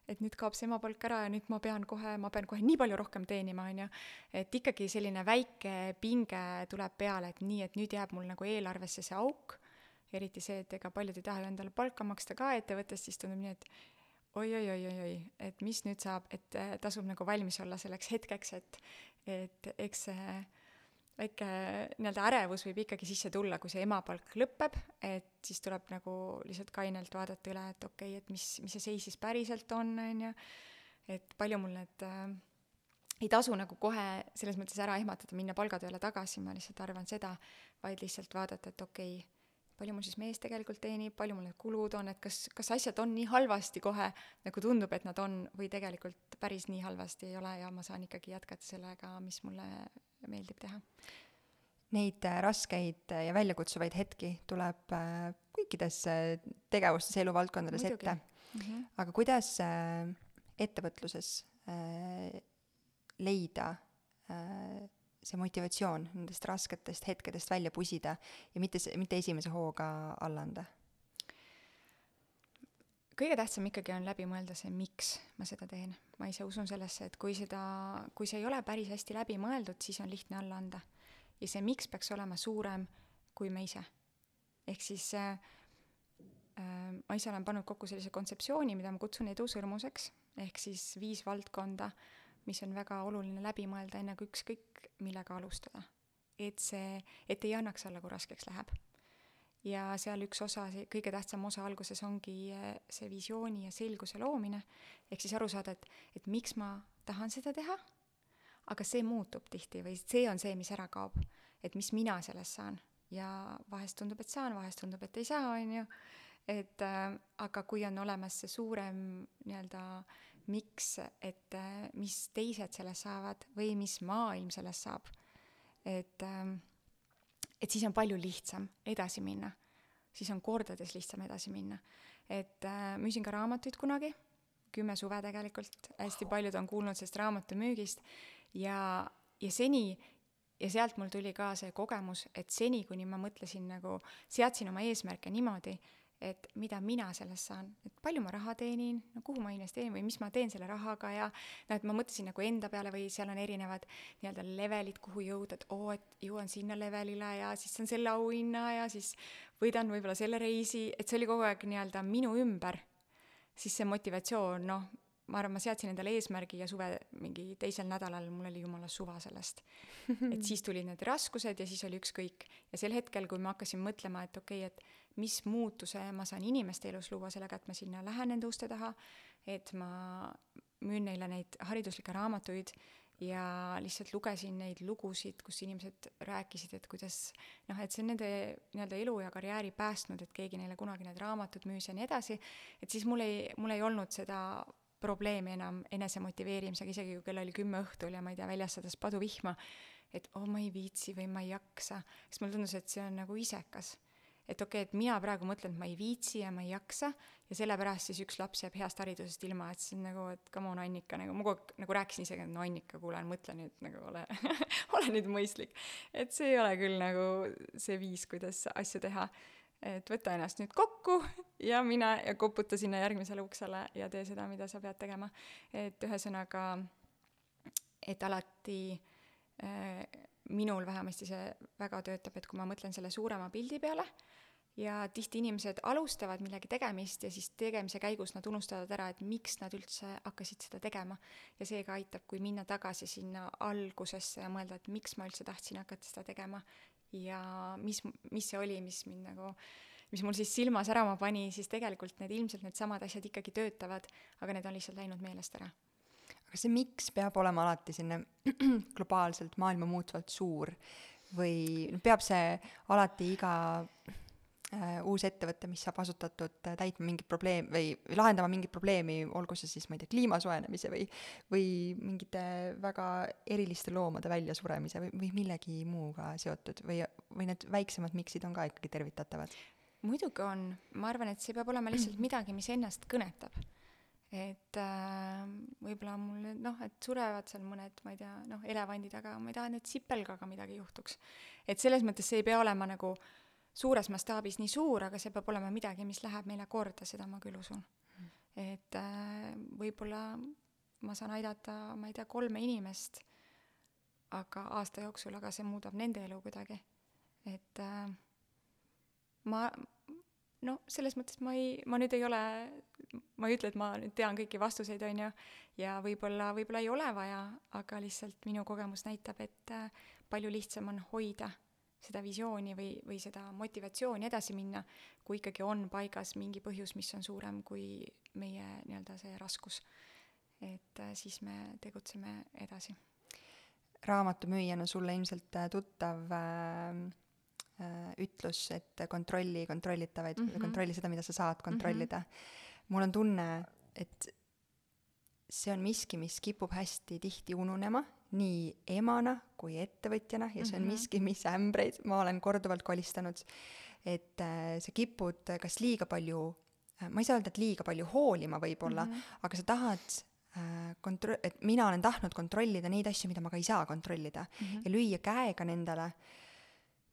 et nüüd kaob see emapalk ära ja nüüd ma pean kohe, ma pean kohe nii palju rohkem teenima, on ju. et ikkagi selline väike pinge tuleb peale, et nii, et nüüd jääb mul nagu eelarvesse see auk eriti see, et ega paljud ei taha ju endale palka maksta ka ettevõttes, siis tundub nii, et oi-oi-oi-oi-oi, et mis nüüd saab, et äh, tasub nagu valmis olla selleks hetkeks, et et eks see väike nii-öelda ärevus võib ikkagi sisse tulla, kui see emapalk lõpeb, et siis tuleb nagu lihtsalt kainelt vaadata üle, et okei okay,, et mis, mis see seis siis päriselt on, on ju, et palju mul need äh, ei tasu nagu kohe selles mõttes ära ehmatada, minna palgatööle tagasi, ma lihtsalt arvan seda, vaid lihtsalt vaadata, et okei okay,, palju mul siis mees tegelikult teenib, palju mul need kulud on, et kas, kas asjad on nii halvasti kohe, nagu tundub, et nad on, või tegelikult päris nii halvasti ei ole ja ma saan ikkagi jätkata sellega, mis mulle meeldib teha. Neid äh, raskeid ja väljakutsuvaid hetki tuleb äh, kõikides tegevustes, eluvaldkondades Muidugi. ette mm. -hmm. aga kuidas äh, ettevõtluses leida see motivatsioon nendest rasketest hetkedest välja pusida ja mitte, mitte esimese hooga alla anda? Kõige tähtsam ikkagi on läbi mõelda see, miks ma seda teen. ma ise usun sellesse, et kui seda, kui see ei ole päris hästi läbi mõeldud, siis on lihtne alla anda. ja see miks peaks olema suurem kui me ise. ehk siis äh, äh, ma ise olen pannud kokku sellise kontseptsiooni, mida ma kutsun edusõrmuseks, ehk siis viis valdkonda mis on väga oluline läbi mõelda, enne kui ükskõik millega alustada. et see, et ei annaks alla, kui raskeks läheb. Ja seal üks osa, see kõige tähtsam osa alguses ongi eh, see visiooni ja selguse loomine, ehk siis aru saada, et, et miks ma tahan seda teha, aga see muutub tihti või see on see, mis ära kaob. et mis mina sellest saan ja vahest tundub, et saan, vahest tundub, et ei saa, on ju, et äh, aga kui on olemas see suurem nii-öelda äh, miks, et äh, mis teised sellest saavad või mis maailm sellest saab. et, ähm, et siis on palju lihtsam edasi minna. siis on kordades lihtsam edasi minna. et äh, müüsin ka raamatuid kunagi, kümme suve tegelikult, hästi paljud on kuulnud sellest raamatumüügist ja, ja seni ja sealt mul tuli ka see kogemus, et seni, kuni ma mõtlesin nagu, seadsin oma eesmärke niimoodi, et mida mina sellest saan, et palju ma raha teenin, no kuhu ma investeerin või mis ma teen selle rahaga ja noh, et ma mõtlesin nagu enda peale või seal on erinevad nii-öelda levelid, kuhu jõuda, et oo, et jõuan sinna levelile ja siis saan selle auhinna ja siis võidan võib-olla selle reisi, et see oli kogu aeg nii-öelda minu ümber, siis see motivatsioon, noh, ma arvan, ma seadsin endale eesmärgi ja suve mingi teisel nädalal mul oli jumala suva sellest. et siis tulid need raskused ja siis oli ükskõik. ja sel hetkel, kui ma hakkasin mõtlema, et okei okay,, et mis muutuse ma saan inimeste elus luua sellega, et ma sinna lähen nende uste taha, et ma müün neile neid hariduslikke raamatuid ja lihtsalt lugesin neid lugusid, kus inimesed rääkisid, et kuidas noh, et see on nende nii-öelda elu ja karjääri päästnud, et keegi neile kunagi need raamatud müüs ja nii edasi, et siis mul ei, mul ei olnud seda probleemi enam enese motiveerimisega, isegi kui kell oli kümme õhtul ja ma ei tea, väljas sadas paduvihma, et oh, ma ei viitsi või ma ei jaksa, siis mulle tundus, et see on nagu isekas et okei okay,, et mina praegu mõtlen, et ma ei viitsi ja ma ei jaksa ja sellepärast siis üks laps jääb heast haridusest ilma, et on nagu, et come on, Annika, nagu ma kogu aeg nagu rääkisin isegi, et no Annika, kuule, mõtle nüüd nagu ole *laughs* ole nüüd mõistlik. et see ei ole küll nagu see viis, kuidas asju teha. Et võta ennast nüüd kokku ja mine ja koputa sinna järgmisele uksele ja tee seda, mida sa pead tegema. et ühesõnaga, et alati äh, minul vähemasti see väga töötab, et kui ma mõtlen selle suurema pildi peale ja tihti inimesed alustavad millegi tegemist ja siis tegemise käigus nad unustavad ära, et miks nad üldse hakkasid seda tegema. ja seega aitab, kui minna tagasi sinna algusesse ja mõelda, et miks ma üldse tahtsin hakata seda tegema ja mis, mis see oli, mis mind nagu mis mul siis silma särama pani, siis tegelikult need ilmselt needsamad asjad ikkagi töötavad, aga need on lihtsalt läinud meelest ära. Aga see miks peab olema alati selline *clears throat* globaalselt maailma muutvalt suur või peab see alati iga uus ettevõte, mis saab asutatud äh, täitma mingit probleem või, lahendama mingit probleemi, olgu see siis, ma ei tea, kliima soojenemise või, või mingite väga eriliste loomade väljasuremise või, või millegi muuga seotud või, või need väiksemad miksid on ka ikkagi tervitatavad? muidugi on, ma arvan, et see peab olema lihtsalt midagi, mis ennast kõnetab et äh, võib-olla mul noh, et surevad seal mõned, ma ei tea, noh, elevandid, aga ma ei taha, et sipelgaga midagi juhtuks. et selles mõttes see ei pea olema nagu suures mastaabis nii suur, aga see peab olema midagi, mis läheb meile korda, seda ma küll usun et äh, võib-olla ma saan aidata, ma ei tea, kolme inimest, aga aasta jooksul, aga see muudab nende elu kuidagi. et äh, ma, no selles mõttes ma ei, ma nüüd ei ole, ma ei ütle, et ma nüüd tean kõiki vastuseid, on ju, ja võib-olla, võib-olla ei ole vaja, aga lihtsalt minu kogemus näitab, et äh, palju lihtsam on hoida seda visiooni või, või seda motivatsiooni edasi minna, kui ikkagi on paigas mingi põhjus, mis on suurem kui meie nii-öelda see raskus. et äh, siis me tegutseme edasi. raamatumüüjana sulle ilmselt äh, tuttav äh Äh, ütlus, et kontrolli kontrollitavaid mm, -hmm. kontrolli seda, mida sa saad kontrollida mm. -hmm. mul on tunne, et see on miski, mis kipub hästi tihti ununema, nii emana kui ettevõtjana ja see on mm -hmm. miski, mis ämbreid ma olen korduvalt kolistanud. et äh, sa kipud kas liiga palju äh,, ma ei saa öelda, et liiga palju hoolima võib-olla mm, -hmm. aga sa tahad äh, kontro-, et mina olen tahtnud kontrollida neid asju, mida ma ka ei saa kontrollida mm -hmm. ja lüüa käega nendele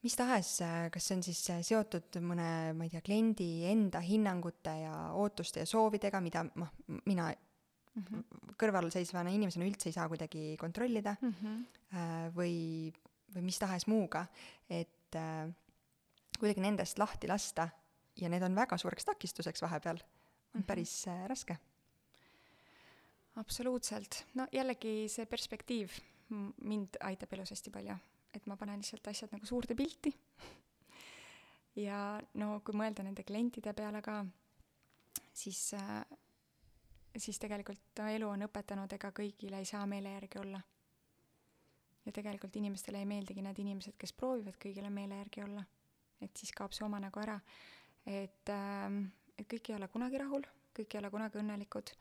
mis tahes, äh, kas see on siis äh, seotud mõne, ma ei tea, kliendi enda hinnangute ja ootuste ja soovidega, mida noh, mina mm -hmm. kõrvalseisvana inimesena üldse ei saa kuidagi kontrollida mm, -hmm. või, või mis tahes muuga, et äh, kuidagi nendest lahti lasta ja need on väga suureks takistuseks vahepeal, on mm -hmm. päris äh, raske. absoluutselt, no jällegi see perspektiiv mind aitab elus hästi palju et ma panen lihtsalt asjad nagu suurde pilti. *laughs* ja no kui mõelda nende klientide peale ka, siis äh, siis tegelikult elu on õpetanud, ega kõigile ei saa meele järgi olla. ja tegelikult inimestele ei meeldigi need inimesed, kes proovivad kõigile meele järgi olla. et siis kaob see oma nagu ära. et äh,, et kõik ei ole kunagi rahul, kõik ei ole kunagi õnnelikud,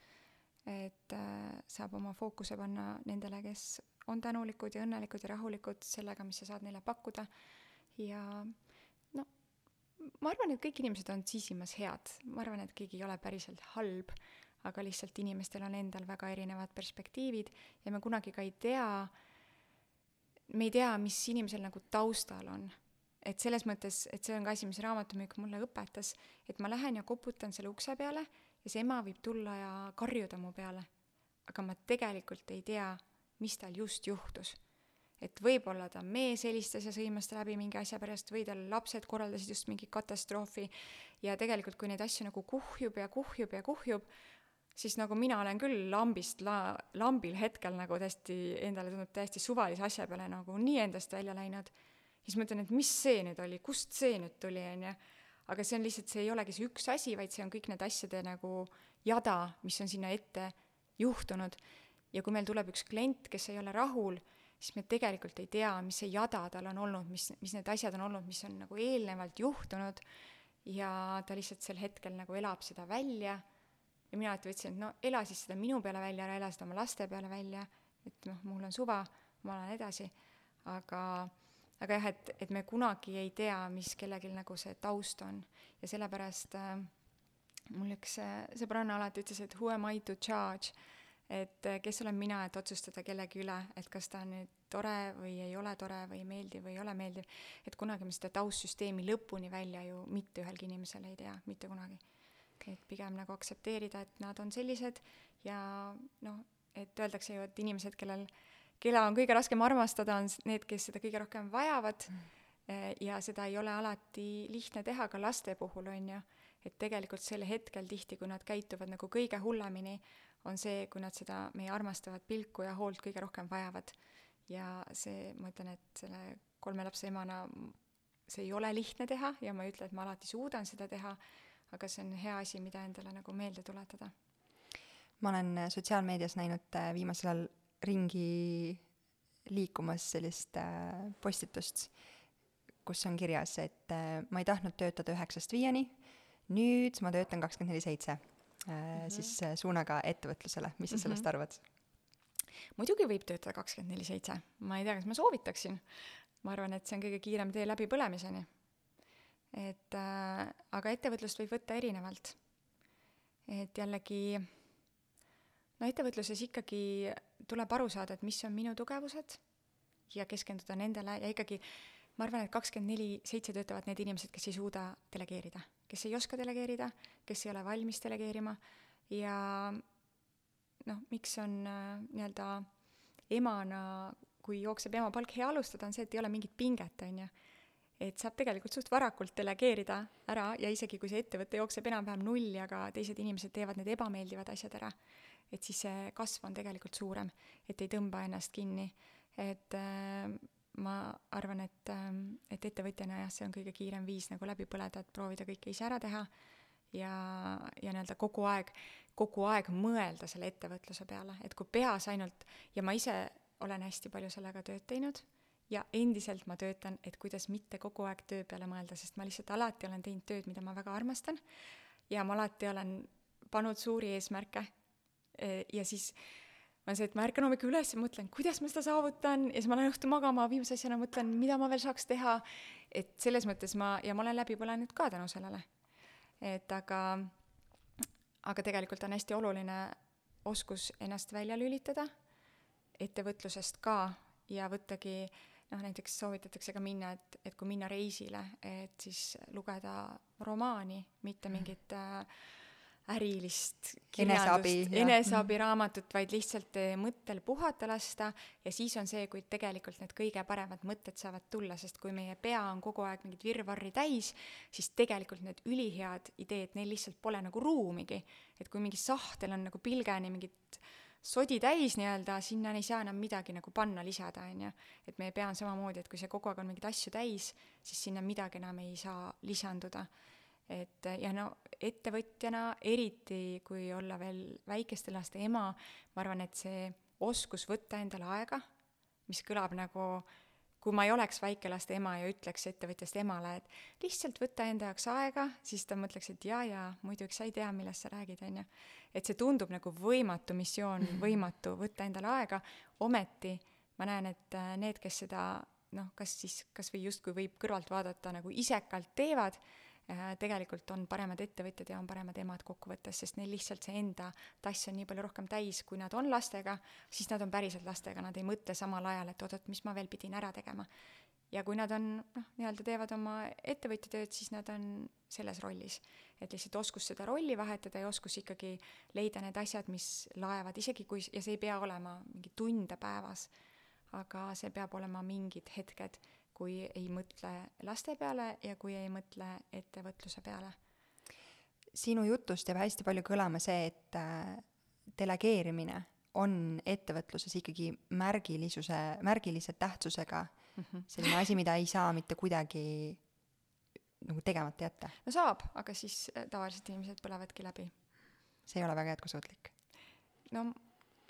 et äh, saab oma fookuse panna nendele, kes on tänulikud ja õnnelikud ja rahulikud sellega, mis sa saad neile pakkuda ja no ma arvan, et kõik inimesed on sisimas head, ma arvan, et keegi ei ole päriselt halb, aga lihtsalt inimestel on endal väga erinevad perspektiivid ja me kunagi ka ei tea, me ei tea, mis inimesel nagu taustal on. et selles mõttes, et see on ka asi, mis raamatumüük mulle õpetas, et ma lähen ja koputan selle ukse peale ja see ema võib tulla ja karjuda mu peale. aga ma tegelikult ei tea, mis tal just juhtus. et võib-olla ta mees helistas ja sõimas ta läbi mingi asja pärast või tal lapsed korraldasid just mingi katastroofi ja tegelikult, kui neid asju nagu kuhjub ja kuhjub ja kuhjub, siis nagu mina olen küll lambist la-, lambil hetkel nagu täiesti, endale tundub täiesti suvalise asja peale nagu nii endast välja läinud, siis mõtlen, et mis see nüüd oli, kust see nüüd tuli, on ju aga see on lihtsalt, see ei olegi see üks asi, vaid see on kõik need asjade nagu jada, mis on sinna ette juhtunud. ja kui meil tuleb üks klient, kes ei ole rahul, siis me tegelikult ei tea, mis see jada tal on olnud, mis, mis need asjad on olnud, mis on nagu eelnevalt juhtunud. Ja ta lihtsalt sel hetkel nagu elab seda välja ja mina alati võtsin, et no ela siis seda minu peale välja, ära ela seda oma laste peale välja, et noh, mul on suva, ma olen edasi, aga aga jah, et, et me kunagi ei tea, mis kellelgi nagu see taust on. Ja sellepärast äh, mul üks äh, sõbranna alati ütles, et who am I to charge, et äh, kes olen mina, et otsustada kellegi üle, et kas ta on nüüd tore või ei ole tore või meeldiv või ei ole meeldiv, et kunagi me seda taustsüsteemi lõpuni välja ju mitte ühelgi inimesel ei tea, mitte kunagi. Et pigem nagu aktsepteerida, et nad on sellised ja noh, et öeldakse ju, et inimesed, kellel äh, keda on kõige raskem armastada, on need, kes seda kõige rohkem vajavad mm. ja seda ei ole alati lihtne teha ka laste puhul, on ju. et tegelikult sel hetkel tihti, kui nad käituvad nagu kõige hullemini, on see, kui nad seda meie armastavat pilku ja hoolt kõige rohkem vajavad. ja see, ma ütlen, et selle kolme lapse emana see ei ole lihtne teha ja ma ei ütle, et ma alati suudan seda teha, aga see on hea asi, mida endale nagu meelde tuletada. ma olen sotsiaalmeedias näinud äh, viimasel ajal ringi liikumas sellist äh, postitust, kus on kirjas, et äh, ma ei tahtnud töötada üheksast viieni, nüüd ma töötan kakskümmend neli seitse, äh, siis suunaga ettevõtlusele, mis sa mm -hmm. sellest arvad? muidugi võib töötada kakskümmend neli seitse, ma ei tea, kas ma soovitaksin. ma arvan, et see on kõige kiirem tee läbipõlemiseni. Et äh, aga ettevõtlust võib võtta erinevalt. et jällegi no ettevõtluses ikkagi tuleb aru saada, et mis on minu tugevused ja keskenduda nendele ja ikkagi ma arvan, et kakskümmend neli seitse töötavad need inimesed, kes ei suuda delegeerida, kes ei oska delegeerida, kes ei ole valmis delegeerima ja noh, miks on äh, nii-öelda emana, kui jookseb ema palk hea alustada, on see, et ei ole mingit pinget, on ju. Et saab tegelikult suht varakult delegeerida ära ja isegi kui see ettevõte jookseb enam-vähem nulli, aga teised inimesed teevad need ebameeldivad asjad ära et siis see kasv on tegelikult suurem, et ei tõmba ennast kinni. et äh, ma arvan, et äh,, et ettevõtjana jah, see on kõige kiirem viis nagu läbi põleda, et proovida kõike ise ära teha ja, ja nii-öelda kogu aeg, kogu aeg mõelda selle ettevõtluse peale, et kui peas ainult, ja ma ise olen hästi palju sellega tööd teinud ja endiselt ma töötan, et kuidas mitte kogu aeg töö peale mõelda, sest ma lihtsalt alati olen teinud tööd, mida ma väga armastan. Ja ma alati olen pannud suuri eesmärke. Eh, ja siis on see, et ma ärkan hommikul üles ja mõtlen, kuidas ma seda saavutan ja siis ma lähen õhtul magama, viimase asjana mõtlen, mida ma veel saaks teha, et selles mõttes ma, ja ma olen läbi põlenud ka tänu sellele. et aga, aga tegelikult on hästi oluline oskus ennast välja lülitada, ettevõtlusest ka ja võttagi noh, näiteks soovitatakse ka minna, et, et kui minna reisile, et siis lugeda romaani, mitte mingit äh, ärilist eneseabi, eneseabiraamatut, vaid lihtsalt eh, mõttel puhata lasta. Ja siis on see, kui tegelikult need kõige paremad mõtted saavad tulla, sest kui meie pea on kogu aeg mingit virvarri täis, siis tegelikult need ülihead ideed, neil lihtsalt pole nagu ruumigi. et kui mingi sahtel on nagu pilgeni mingit sodi täis nii-öelda, sinna ei saa enam midagi nagu panna, lisada, on ju. et meie pea on samamoodi, et kui see kogu aeg on mingeid asju täis, siis sinna midagi enam ei saa lisanduda et ja no ettevõtjana, eriti kui olla veel väikeste laste ema, ma arvan, et see oskus võtta endale aega, mis kõlab nagu kui ma ei oleks väikelaste ema ja ütleks ettevõtjast emale, et lihtsalt võta enda jaoks aega, siis ta mõtleks, et jaa, jaa, muidugi sa ei tea, millest sa räägid, on ju. et see tundub nagu võimatu missioon, võimatu võtta endale aega, ometi ma näen, et äh, need, kes seda noh, kas siis kas või justkui võib kõrvalt vaadata nagu isekalt teevad, tegelikult on paremad ettevõtjad ja on paremad emad kokkuvõttes, sest neil lihtsalt see enda tass on nii palju rohkem täis, kui nad on lastega, siis nad on päriselt lastega, nad ei mõtle samal ajal, et oot-oot, mis ma veel pidin ära tegema. ja kui nad on noh, nii-öelda teevad oma ettevõtja tööd, siis nad on selles rollis. et lihtsalt oskus seda rolli vahetada ja oskus ikkagi leida need asjad, mis laevad, isegi kui, ja see ei pea olema mingi tunde päevas, aga see peab olema mingid hetked, kui ei mõtle laste peale ja kui ei mõtle ettevõtluse peale. sinu jutust jääb hästi palju kõlama see, et äh, delegeerimine on ettevõtluses ikkagi märgilisuse, märgilise tähtsusega mm -hmm. selline asi, mida ei saa mitte kuidagi nagu tegemata jätta. no saab, aga siis äh, tavaliselt inimesed põlevadki läbi. see ei ole väga jätkusuutlik. no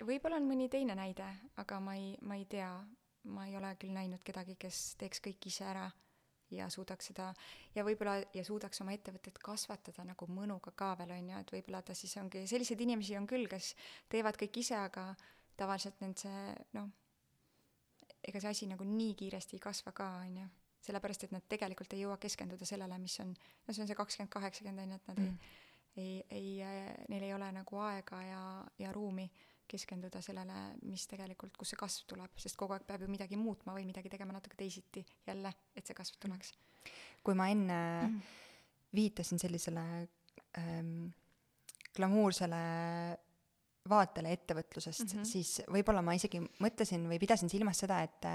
võib-olla on mõni teine näide, aga ma ei, ma ei tea, ma ei ole küll näinud kedagi, kes teeks kõik ise ära ja suudaks seda ja võib-olla ja suudaks oma ettevõtet kasvatada nagu mõnuga ka veel on ju, et võib-olla ta siis ongi, selliseid inimesi on küll, kes teevad kõik ise, aga tavaliselt nend see noh, ega see asi nagu nii kiiresti ei kasva ka, on ju. sellepärast, et nad tegelikult ei jõua keskenduda sellele, mis on, no see on see kakskümmend, kaheksakümmend on ju, et nad mm. ei, ei, ei, neil ei ole nagu aega ja, ja ruumi keskenduda sellele, mis tegelikult, kust see kasv tuleb, sest kogu aeg peab ju midagi muutma või midagi tegema natuke teisiti jälle, et see kasv tuleks. kui ma enne mm. viitasin sellisele ähm, glamuursele vaatele ettevõtlusest mm, -hmm. siis võib-olla ma isegi mõtlesin või pidasin silmas seda, et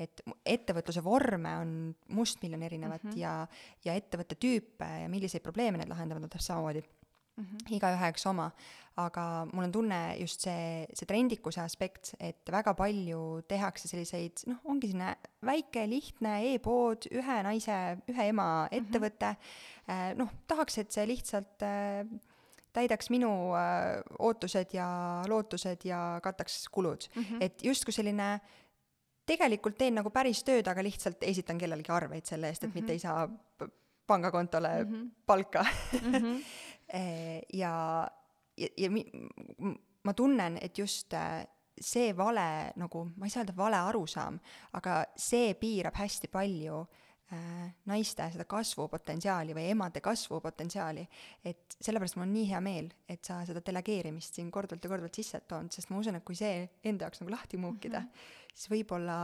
et ettevõtluse vorme on mustmiljon erinevat mm -hmm. ja, ja ettevõtte tüüpe ja milliseid probleeme need lahendavad, on täpselt samamoodi mm -hmm. igaüheks oma. aga mul on tunne just see, see trendikuse aspekt, et väga palju tehakse selliseid, noh, ongi selline väike, lihtne e-pood, ühe naise, ühe ema mhm. ettevõte mm. -hmm. noh, tahaks, et see lihtsalt äh, täidaks minu äh, ootused ja lootused ja kataks kulud mm. -hmm. et justkui selline tegelikult teen nagu päris tööd, aga lihtsalt esitan kellelegi arveid selle eest, et mm -hmm. mitte ei saa pangakontole mm -hmm. palka mm. -hmm. *laughs* ja, ja, ja mi, ma tunnen, et just äh, see vale nagu, ma ei saa öelda vale arusaam, aga see piirab hästi palju äh, naiste seda kasvupotentsiaali või emade kasvupotentsiaali. et sellepärast mul on nii hea meel, et sa seda delegeerimist siin korduvalt ja korduvalt sisse toonud, sest ma usun, et kui see enda jaoks nagu lahti muukida mm, -hmm. siis võib-olla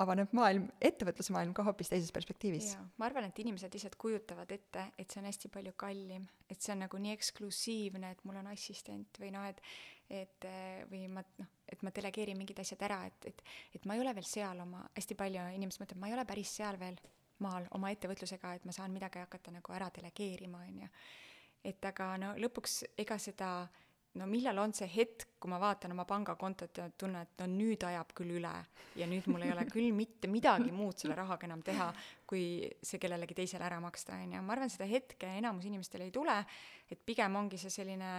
avaneb maailm, ettevõtlusmaailm ka hoopis teises perspektiivis. ma arvan, et inimesed lihtsalt kujutavad ette, et see on hästi palju kallim, et see on nagu nii eksklusiivne, et mul on assistent või noh, et et või ma noh, et ma delegeerin mingid asjad ära, et, et et ma ei ole veel seal oma, hästi palju inimesed mõtlevad, ma ei ole päris seal veel maal oma ettevõtlusega, et ma saan midagi hakata nagu ära delegeerima, on ju. et aga no lõpuks ega seda no millal on see hetk, kui ma vaatan oma pangakontot ja tunnen, et no nüüd ajab küll üle ja nüüd mul ei ole küll mitte midagi muud selle rahaga enam teha, kui see kellelegi teisele ära maksta, on ju. ma arvan, seda hetke enamus inimestel ei tule, et pigem ongi see selline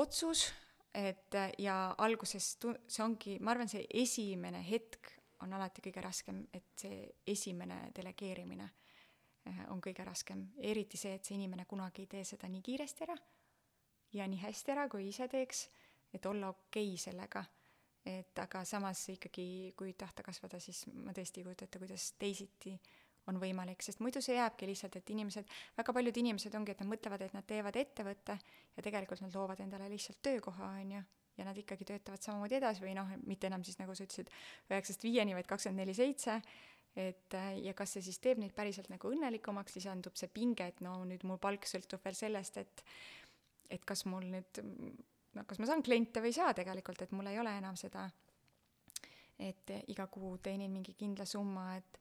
otsus, et ja alguses tu-, see ongi, ma arvan, see esimene hetk on alati kõige raskem, et see esimene delegeerimine eh, on kõige raskem, eriti see, et see inimene kunagi ei tee seda nii kiiresti ära ja nii hästi ära, kui ise teeks, et olla okei okay sellega. et aga samas ikkagi, kui tahta kasvada, siis ma tõesti ei kujuta ette, kuidas teisiti on võimalik, sest muidu see jääbki lihtsalt, et inimesed, väga paljud inimesed ongi, et nad mõtlevad, et nad teevad ettevõtte ja tegelikult nad loovad endale lihtsalt töökoha, on ju, ja nad ikkagi töötavad samamoodi edasi või noh, mitte enam siis nagu sa ütlesid, üheksast viieni, vaid kakskümmend neli seitse, et ja kas see siis teeb neid päriselt nagu õnnelikumaks, lisandub see pinge, et no nüüd mu palk sõltub veel sellest, et et kas mul nüüd, no kas ma saan kliente või ei saa tegelikult, et mul ei ole enam seda, et iga kuu teenin mingi kindla summa, et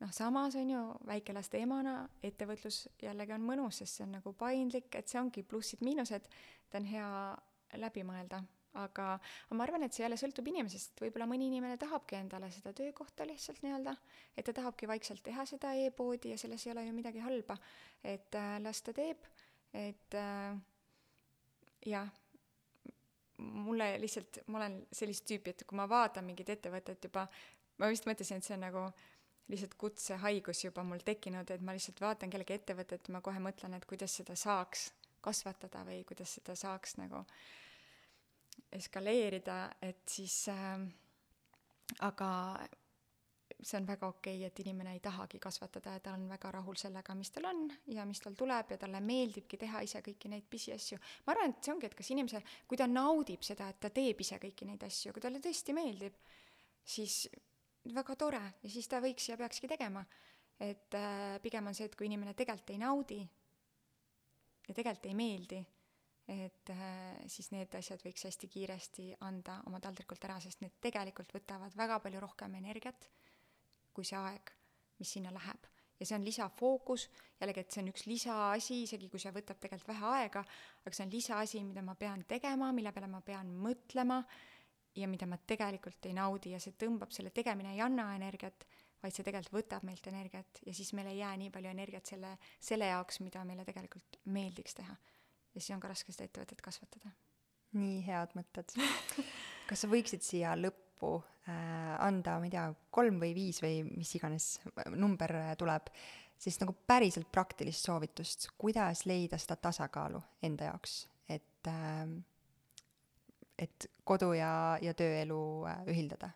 noh, samas on ju väikelaste emana ettevõtlus jällegi on mõnus, sest see on nagu paindlik, et see ongi plussid-miinused, ta on hea läbi mõelda, aga, aga ma arvan, et see jälle sõltub inimesest, võib-olla mõni inimene tahabki endale seda töökohta lihtsalt nii-öelda, et ta tahabki vaikselt teha seda e-poodi ja selles ei ole ju midagi halba, et äh, las ta teeb, et äh, jah, mulle lihtsalt, ma olen sellist tüüpi, et kui ma vaatan mingit ettevõtet juba, ma vist mõtlesin, et see on nagu lihtsalt kutsehaigus juba mul tekkinud, et ma lihtsalt vaatan kellegi ettevõtet ma kohe mõtlen, et kuidas seda saaks kasvatada või kuidas seda saaks nagu eskaleerida, et siis äh, aga see on väga okei okay,, et inimene ei tahagi kasvatada ja ta on väga rahul sellega, mis tal on ja mis tal tuleb ja talle meeldibki teha ise kõiki neid pisiasju. ma arvan, et see ongi, et kas inimesel, kui ta naudib seda, et ta teeb ise kõiki neid asju, kui talle tõesti meeldib, siis väga tore ja siis ta võiks ja peakski tegema. et äh, pigem on see, et kui inimene tegelikult ei naudi ja tegelikult ei meeldi, et äh, siis need asjad võiks hästi kiiresti anda oma taldrikult ära, sest need tegelikult võtavad väga palju rohkem energiat kui see aeg, mis sinna läheb ja see on lisafookus, jällegi, et see on üks lisaasi, isegi kui see võtab tegelikult vähe aega, aga see on lisaasi, mida ma pean tegema, mille peale ma pean mõtlema ja mida ma tegelikult ei naudi ja see tõmbab, selle tegemine ei anna energiat, vaid see tegelikult võtab meilt energiat ja siis meil ei jää nii palju energiat selle, selle jaoks, mida meile tegelikult meeldiks teha. ja siis on ka raske seda ettevõtet kasvatada. nii head mõtted. kas sa võiksid siia lõppu äh, anda, ma ei tea, kolm või viis või mis iganes number tuleb, siis nagu päriselt praktilist soovitust, kuidas leida seda tasakaalu enda jaoks, et äh, et kodu ja, ja tööelu äh, ühildada,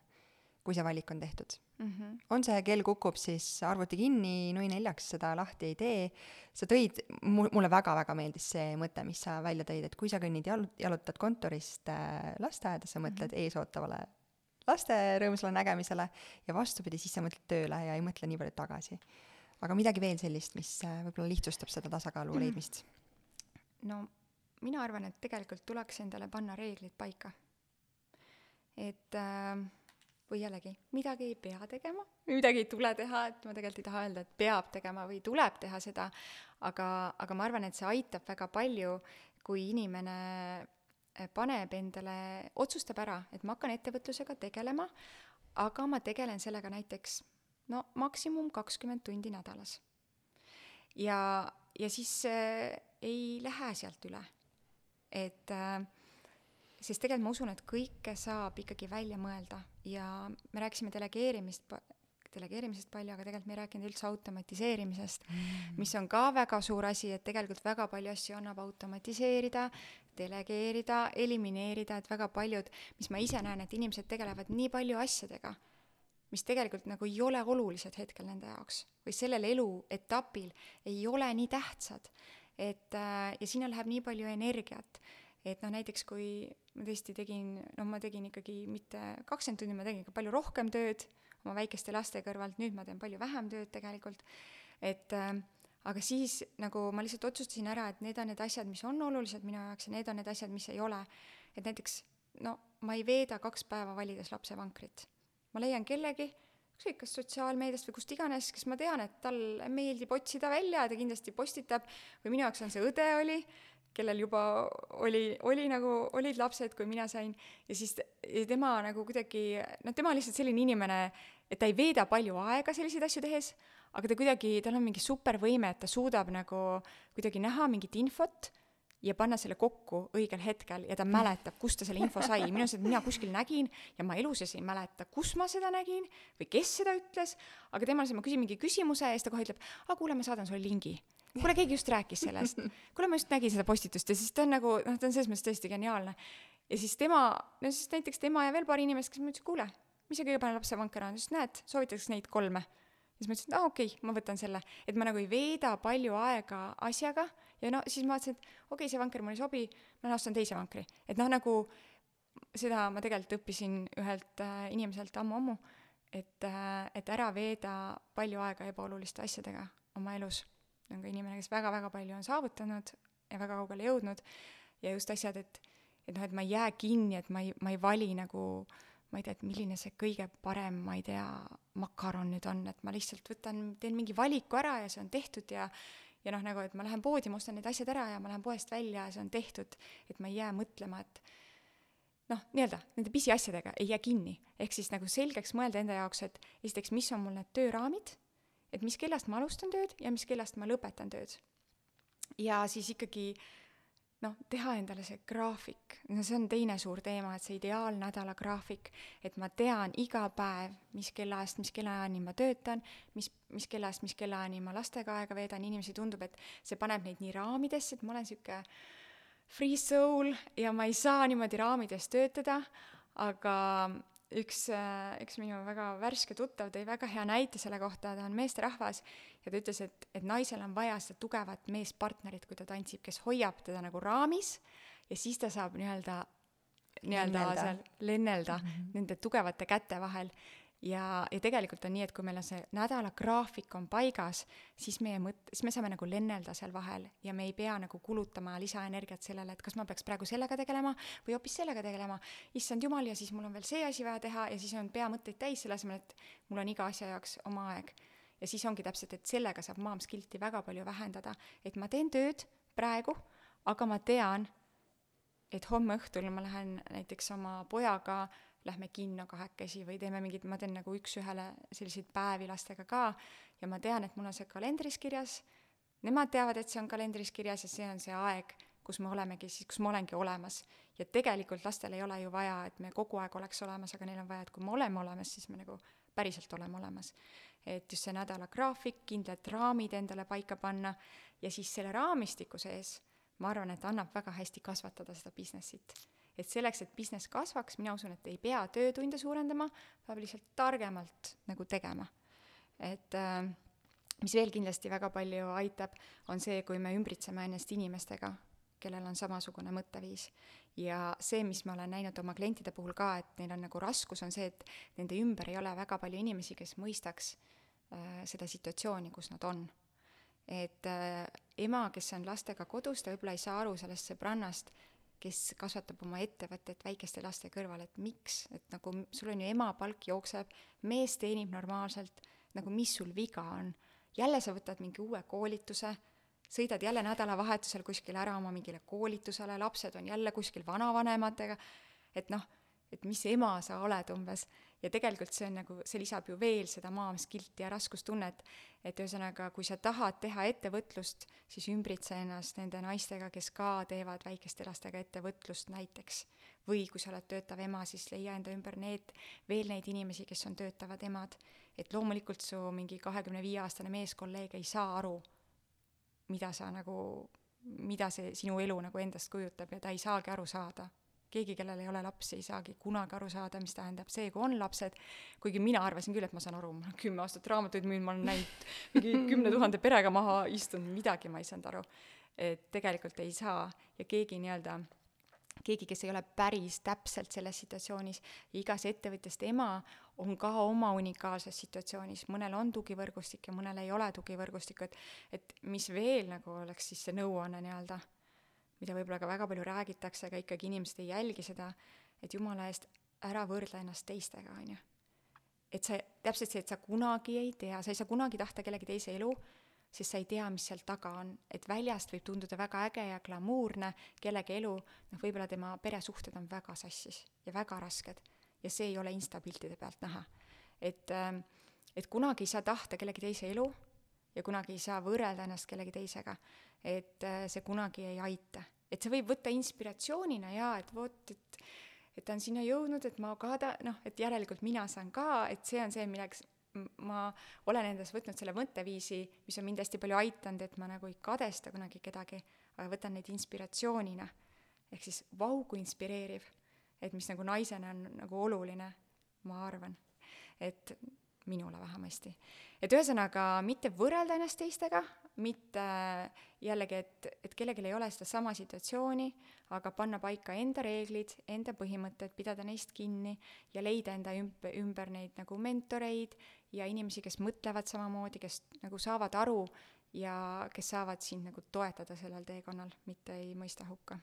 kui see valik on tehtud mm. -hmm. on see kell kukub, siis arvuti kinni, nui neljaks seda lahti ei tee. sa tõid, mul, mulle väga-väga meeldis see mõte, mis sa välja tõid, et kui sa kõnnid jal-, jalutad kontorist äh, lasteaeda, sa mõtled mm -hmm. eesootavale laste rõõmsale nägemisele ja vastupidi, siis sa mõtled tööle ja ei mõtle nii palju tagasi. aga midagi veel sellist, mis äh, võib-olla lihtsustab seda tasakaalu mm. leidmist? no mina arvan, et tegelikult tuleks endale panna reeglid paika. et äh, või jällegi, midagi ei pea tegema, midagi ei tule teha, et ma tegelikult ei taha öelda, et peab tegema või tuleb teha seda, aga, aga ma arvan, et see aitab väga palju, kui inimene paneb endale, otsustab ära, et ma hakkan ettevõtlusega tegelema, aga ma tegelen sellega näiteks no maksimum kakskümmend tundi nädalas. ja, ja siis äh, ei lähe sealt üle. et äh, sest tegelikult ma usun, et kõike saab ikkagi välja mõelda ja me rääkisime delegeerimist delegeerimisest palju, aga tegelikult me ei rääkinud üldse automatiseerimisest mm., mis on ka väga suur asi, et tegelikult väga palju asju annab automatiseerida, delegeerida, elimineerida, et väga paljud, mis ma ise näen, et inimesed tegelevad nii palju asjadega, mis tegelikult nagu ei ole olulised hetkel nende jaoks või sellel eluetapil ei ole nii tähtsad. et äh, ja sinna läheb nii palju energiat, et noh, näiteks kui ma tõesti tegin, noh, ma tegin ikkagi mitte kakskümmend tundi, ma tegin ikka palju rohkem tööd oma väikeste laste kõrvalt, nüüd ma teen palju vähem tööd tegelikult, et äh, aga siis nagu ma lihtsalt otsustasin ära, et need on need asjad, mis on olulised minu jaoks ja need on need asjad, mis ei ole. et näiteks no ma ei veeda kaks päeva valides lapsevankrit. ma leian kellegi, ükskõik kas sotsiaalmeediast või kust iganes, kes ma tean, et tal meeldib otsida välja ja ta kindlasti postitab, või minu jaoks on see õde oli, kellel juba oli, oli nagu, olid lapsed, kui mina sain, ja siis ja tema nagu kuidagi, noh, tema on lihtsalt selline inimene, et ta ei veeda palju aega selliseid asju tehes, aga ta kuidagi, tal on mingi supervõime, et ta suudab nagu kuidagi näha mingit infot ja panna selle kokku õigel hetkel ja ta mäletab, kust ta selle info sai. minu arust, et mina kuskil nägin ja ma elu sees ei mäleta, kus ma seda nägin või kes seda ütles, aga temal siis ma küsin mingi küsimuse ja siis ta kohe ütleb, aa kuule, ma saadan sulle lingi kuule, keegi just rääkis sellest. kuule, ma just nägin seda postitust ja siis ta on nagu, noh, ta on selles mõttes tõesti geniaalne. ja siis tema, no siis näiteks tema ja veel paar inimest, kes ma ütlesin, kuule, mis see kõige parem lapsevanker on, siis näed, soovitaks neid kolme. Siis ma ütlesin, aa okei okay,, ma võtan selle, et ma nagu ei veeda palju aega asjaga. Ja no siis ma vaatasin, et okei okay,, see vanker mulle ei sobi, ma ostan teise vankri, et noh, nagu seda ma tegelikult õppisin ühelt äh, inimeselt ammu-ammu, et äh,, et ära veeda palju aega ebaoluliste asjadega oma elus. On ka inimene, kes väga-väga palju on saavutanud ja väga kaugele jõudnud. Ja just asjad, et et noh, et ma ei jää kinni, et ma ei, ma ei vali nagu ma ei tea, et milline see kõige parem, ma ei tea, makaron nüüd on, et ma lihtsalt võtan, teen mingi valiku ära ja see on tehtud ja ja noh, nagu et ma lähen poodi, ma ostan need asjad ära ja ma lähen poest välja ja see on tehtud, et ma ei jää mõtlema, et noh, nii-öelda nende pisiasjadega ei jää kinni. ehk siis nagu selgeks mõelda enda jaoks, et esiteks, mis on mul need tööraamid et mis kellast ma alustan tööd ja mis kellast ma lõpetan tööd. ja siis ikkagi noh, teha endale see graafik, no see on teine suur teema, et see ideaalnädala graafik, et ma tean iga päev, mis kellaajast mis kellaajani ma töötan, mis, mis kellaajast mis kellaajani ma lastega aega veedan, inimesi tundub, et see paneb neid nii raamidesse, et ma olen niisugune free soul ja ma ei saa niimoodi raamides töötada, aga üks, äh, üks minu väga värske tuttav tõi väga hea näite selle kohta, ta on meesterahvas ja ta ütles, et, et naisel on vaja seda tugevat meespartnerit, kui ta tantsib, kes hoiab teda nagu raamis ja siis ta saab nii-öelda, nii-öelda seal lennelda mm -hmm. nende tugevate käte vahel. Ja, ja tegelikult on nii, et kui meil on see nädalagraafik on paigas, siis meie mõt-, siis me saame nagu lennelda seal vahel ja me ei pea nagu kulutama lisaenergiat sellele, et kas ma peaks praegu sellega tegelema või hoopis sellega tegelema. issand jumal, ja siis mul on veel see asi vaja teha ja siis on pea mõtteid täis, selle asemel, et mul on iga asja jaoks oma aeg. ja siis ongi täpselt, et sellega saab maamskilti väga palju vähendada, et ma teen tööd praegu, aga ma tean, et homme õhtul ma lähen näiteks oma pojaga äh, lähme kinno kahekesi või teeme mingid, ma teen nagu üks-ühele selliseid päevi lastega ka ja ma tean, et mul on see kalendris kirjas, nemad teavad, et see on kalendris kirjas ja see on see aeg, kus me olemegi siis, kus ma olengi olemas. ja tegelikult lastel ei ole ju vaja, et me kogu aeg oleks olemas, aga neil on vaja, et kui me oleme olemas, siis me nagu päriselt oleme olemas. et just see nädala graafik, kindlad raamid endale paika panna ja siis selle raamistiku sees ma arvan, et annab väga hästi kasvatada seda business'it et selleks, et business kasvaks, mina usun, et ei pea töötunde suurendama, peab lihtsalt targemalt nagu tegema. et äh, mis veel kindlasti väga palju aitab, on see, kui me ümbritseme ennast inimestega, kellel on samasugune mõtteviis. ja see, mis ma olen näinud oma klientide puhul ka, et neil on nagu raskus, on see, et nende ümber ei ole väga palju inimesi, kes mõistaks äh, seda situatsiooni, kus nad on. et äh, ema, kes on lastega kodus, ta võib-olla ei saa aru sellest sõbrannast, kes kasvatab oma ettevõtet väikeste laste kõrval, et miks, et nagu sul on ju ema palk jookseb, mees teenib normaalselt, nagu mis sul viga on. jälle sa võtad mingi uue koolituse, sõidad jälle nädalavahetusel kuskile ära oma mingile koolitusele, lapsed on jälle kuskil vanavanematega, et noh, et mis ema sa oled umbes ja tegelikult see on nagu, see lisab ju veel seda maamiskilti ja raskustunnet, et ühesõnaga, kui sa tahad teha ettevõtlust, siis ümbritse ennast nende naistega, kes ka teevad väikeste lastega ettevõtlust näiteks. või kui sa oled töötav ema, siis leia enda ümber need, veel neid inimesi, kes on töötavad emad. et loomulikult su mingi kahekümne viie aastane meeskolleeg ei saa aru, mida sa nagu, mida see sinu elu nagu endast kujutab ja ta ei saagi aru saada keegi, kellel ei ole lapsi, ei saagi kunagi aru saada, mis tähendab see, kui on lapsed, kuigi mina arvasin küll, et ma saan aru, ma olen kümme aastat raamatuid müünud, ma olen näinud mingi *laughs* kümne tuhande perega maha istunud, midagi ma ei saanud aru. et tegelikult ei saa. Ja keegi nii-öelda, keegi, kes ei ole päris täpselt selles situatsioonis, igas ettevõtjast ema on ka oma unikaalses situatsioonis, mõnel on tugivõrgustik ja mõnel ei ole tugivõrgustikku, et et mis veel nagu oleks siis see nõuanne nii-öelda mida võib-olla ka väga palju räägitakse, aga ikkagi inimesed ei jälgi seda, et jumala eest ära võrdle ennast teistega, on ju. et sa, täpselt see, et sa kunagi ei tea, sa ei saa kunagi tahta kellegi teise elu, sest sa ei tea, mis seal taga on, et väljast võib tunduda väga äge ja glamuurne kellegi elu, noh, võib-olla tema peresuhted on väga sassis ja väga rasked ja see ei ole instapiltide pealt näha. et, ähm, et kunagi ei saa tahta kellegi teise elu ja kunagi ei saa võrrelda ennast kellegi teisega et äh, see kunagi ei aita. et see võib võtta inspiratsioonina jaa, et vot, et et ta on sinna jõudnud, et ma ka ta-, noh, et järelikult mina saan ka, et see on see, milleks ma olen endas võtnud selle mõtteviisi, mis on mind hästi palju aidanud, et ma nagu ei kadesta kunagi kedagi, aga võtan neid inspiratsioonina. ehk siis vau, kui inspireeriv. et mis nagu naisena on nagu oluline, ma arvan. et minule vähemasti. et ühesõnaga, mitte võrrelda ennast teistega, mitte jällegi, et, et kellelgi ei ole sedasama situatsiooni, aga panna paika enda reeglid, enda põhimõtted, pidada neist kinni ja leida enda ümber, ümber neid nagu mentoreid ja inimesi, kes mõtlevad samamoodi, kes nagu saavad aru ja kes saavad sind nagu toetada sellel teekonnal, mitte ei mõista hukka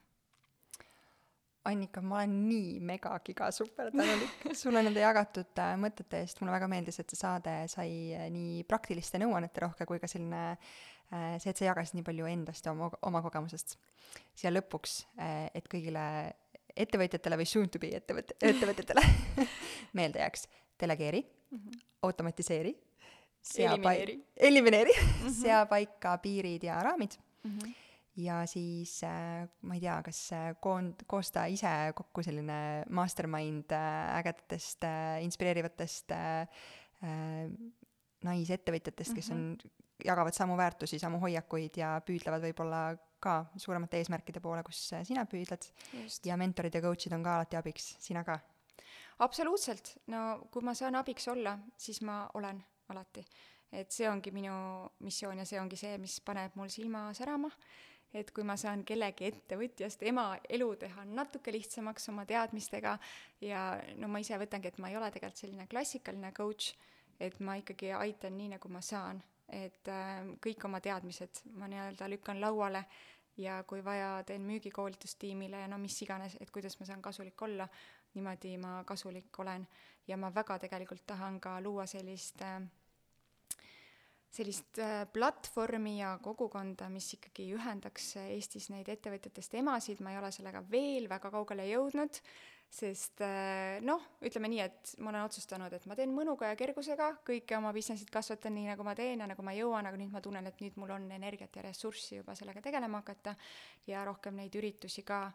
Annika, ma olen nii megagiga super tänulik *laughs* sulle nende jagatud äh, mõtete eest, mulle väga meeldis, et see saade sai äh, nii praktiliste nõuannete rohke kui ka selline äh, see, et sa jagasid nii palju endast ja oma, oma kogemusest. siia lõpuks, et kõigile ettevõtjatele või soon to be ettevõt-, ettevõtjatele *laughs* meelde jääks, delegeeri mm, -hmm. automatiseeri, sea elimineeri, elimineeri mm, -hmm. sea paika piirid ja raamid mm. -hmm ja siis äh, ma ei tea, kas äh, koond-, koosta ise kokku selline mastermind äh, ägedatest inspireerivatest naisettevõtjatest, kes on, mhm. jagavad samu väärtusi, samu hoiakuid ja püüdlevad võib-olla ka suuremate eesmärkide poole, kus sina püüdled. ja mentorid ja coach'id on ka alati abiks, sina ka? absoluutselt, no kui ma saan abiks olla, siis ma olen alati. et see ongi minu missioon ja see ongi see, mis paneb mul silma särama et kui ma saan kellegi ettevõtjast ema elu teha natuke lihtsamaks oma teadmistega ja no ma ise võtangi, et ma ei ole tegelikult selline klassikaline coach, et ma ikkagi aitan nii, nagu ma saan, et äh, kõik oma teadmised ma nii-öelda lükkan lauale ja kui vaja, teen müügikoolitustiimile ja no mis iganes, et kuidas ma saan kasulik olla, niimoodi ma kasulik olen. ja ma väga tegelikult tahan ka luua sellist äh, sellist äh, platvormi ja kogukonda, mis ikkagi ühendaks Eestis neid ettevõtjatest emasid, ma ei ole sellega veel väga kaugele jõudnud, sest äh, noh, ütleme nii, et ma olen otsustanud, et ma teen mõnuga ja kergusega kõike oma business'it kasvatan nii, nagu ma teen ja nagu ma jõuan, aga nüüd ma tunnen, et nüüd mul on energiat ja ressurssi juba sellega tegelema hakata ja rohkem neid üritusi ka,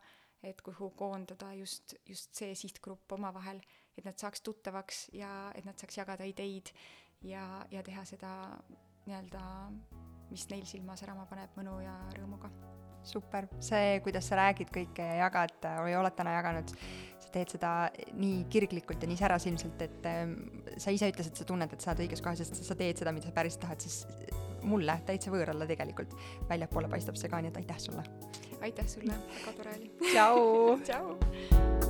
et kuhu koondada just, just see sihtgrupp omavahel, et nad saaks tuttavaks ja et nad saaks jagada ideid ja, ja teha seda nii-öelda, mis neil silma särama paneb mõnu ja rõõmuga. super, see, kuidas sa räägid kõike ja jagad või oled täna jaganud, sa teed seda nii kirglikult ja nii särasilmselt, et ähm, sa ise ütlesid, sa tunned, et sa oled õiges kohas, sest sa teed seda, mida sa päriselt tahad, siis mulle täitsa võõrale tegelikult väljapoole paistab see ka, nii et aitäh sulle! aitäh sulle, väga tore oli! tšau *laughs* tšau!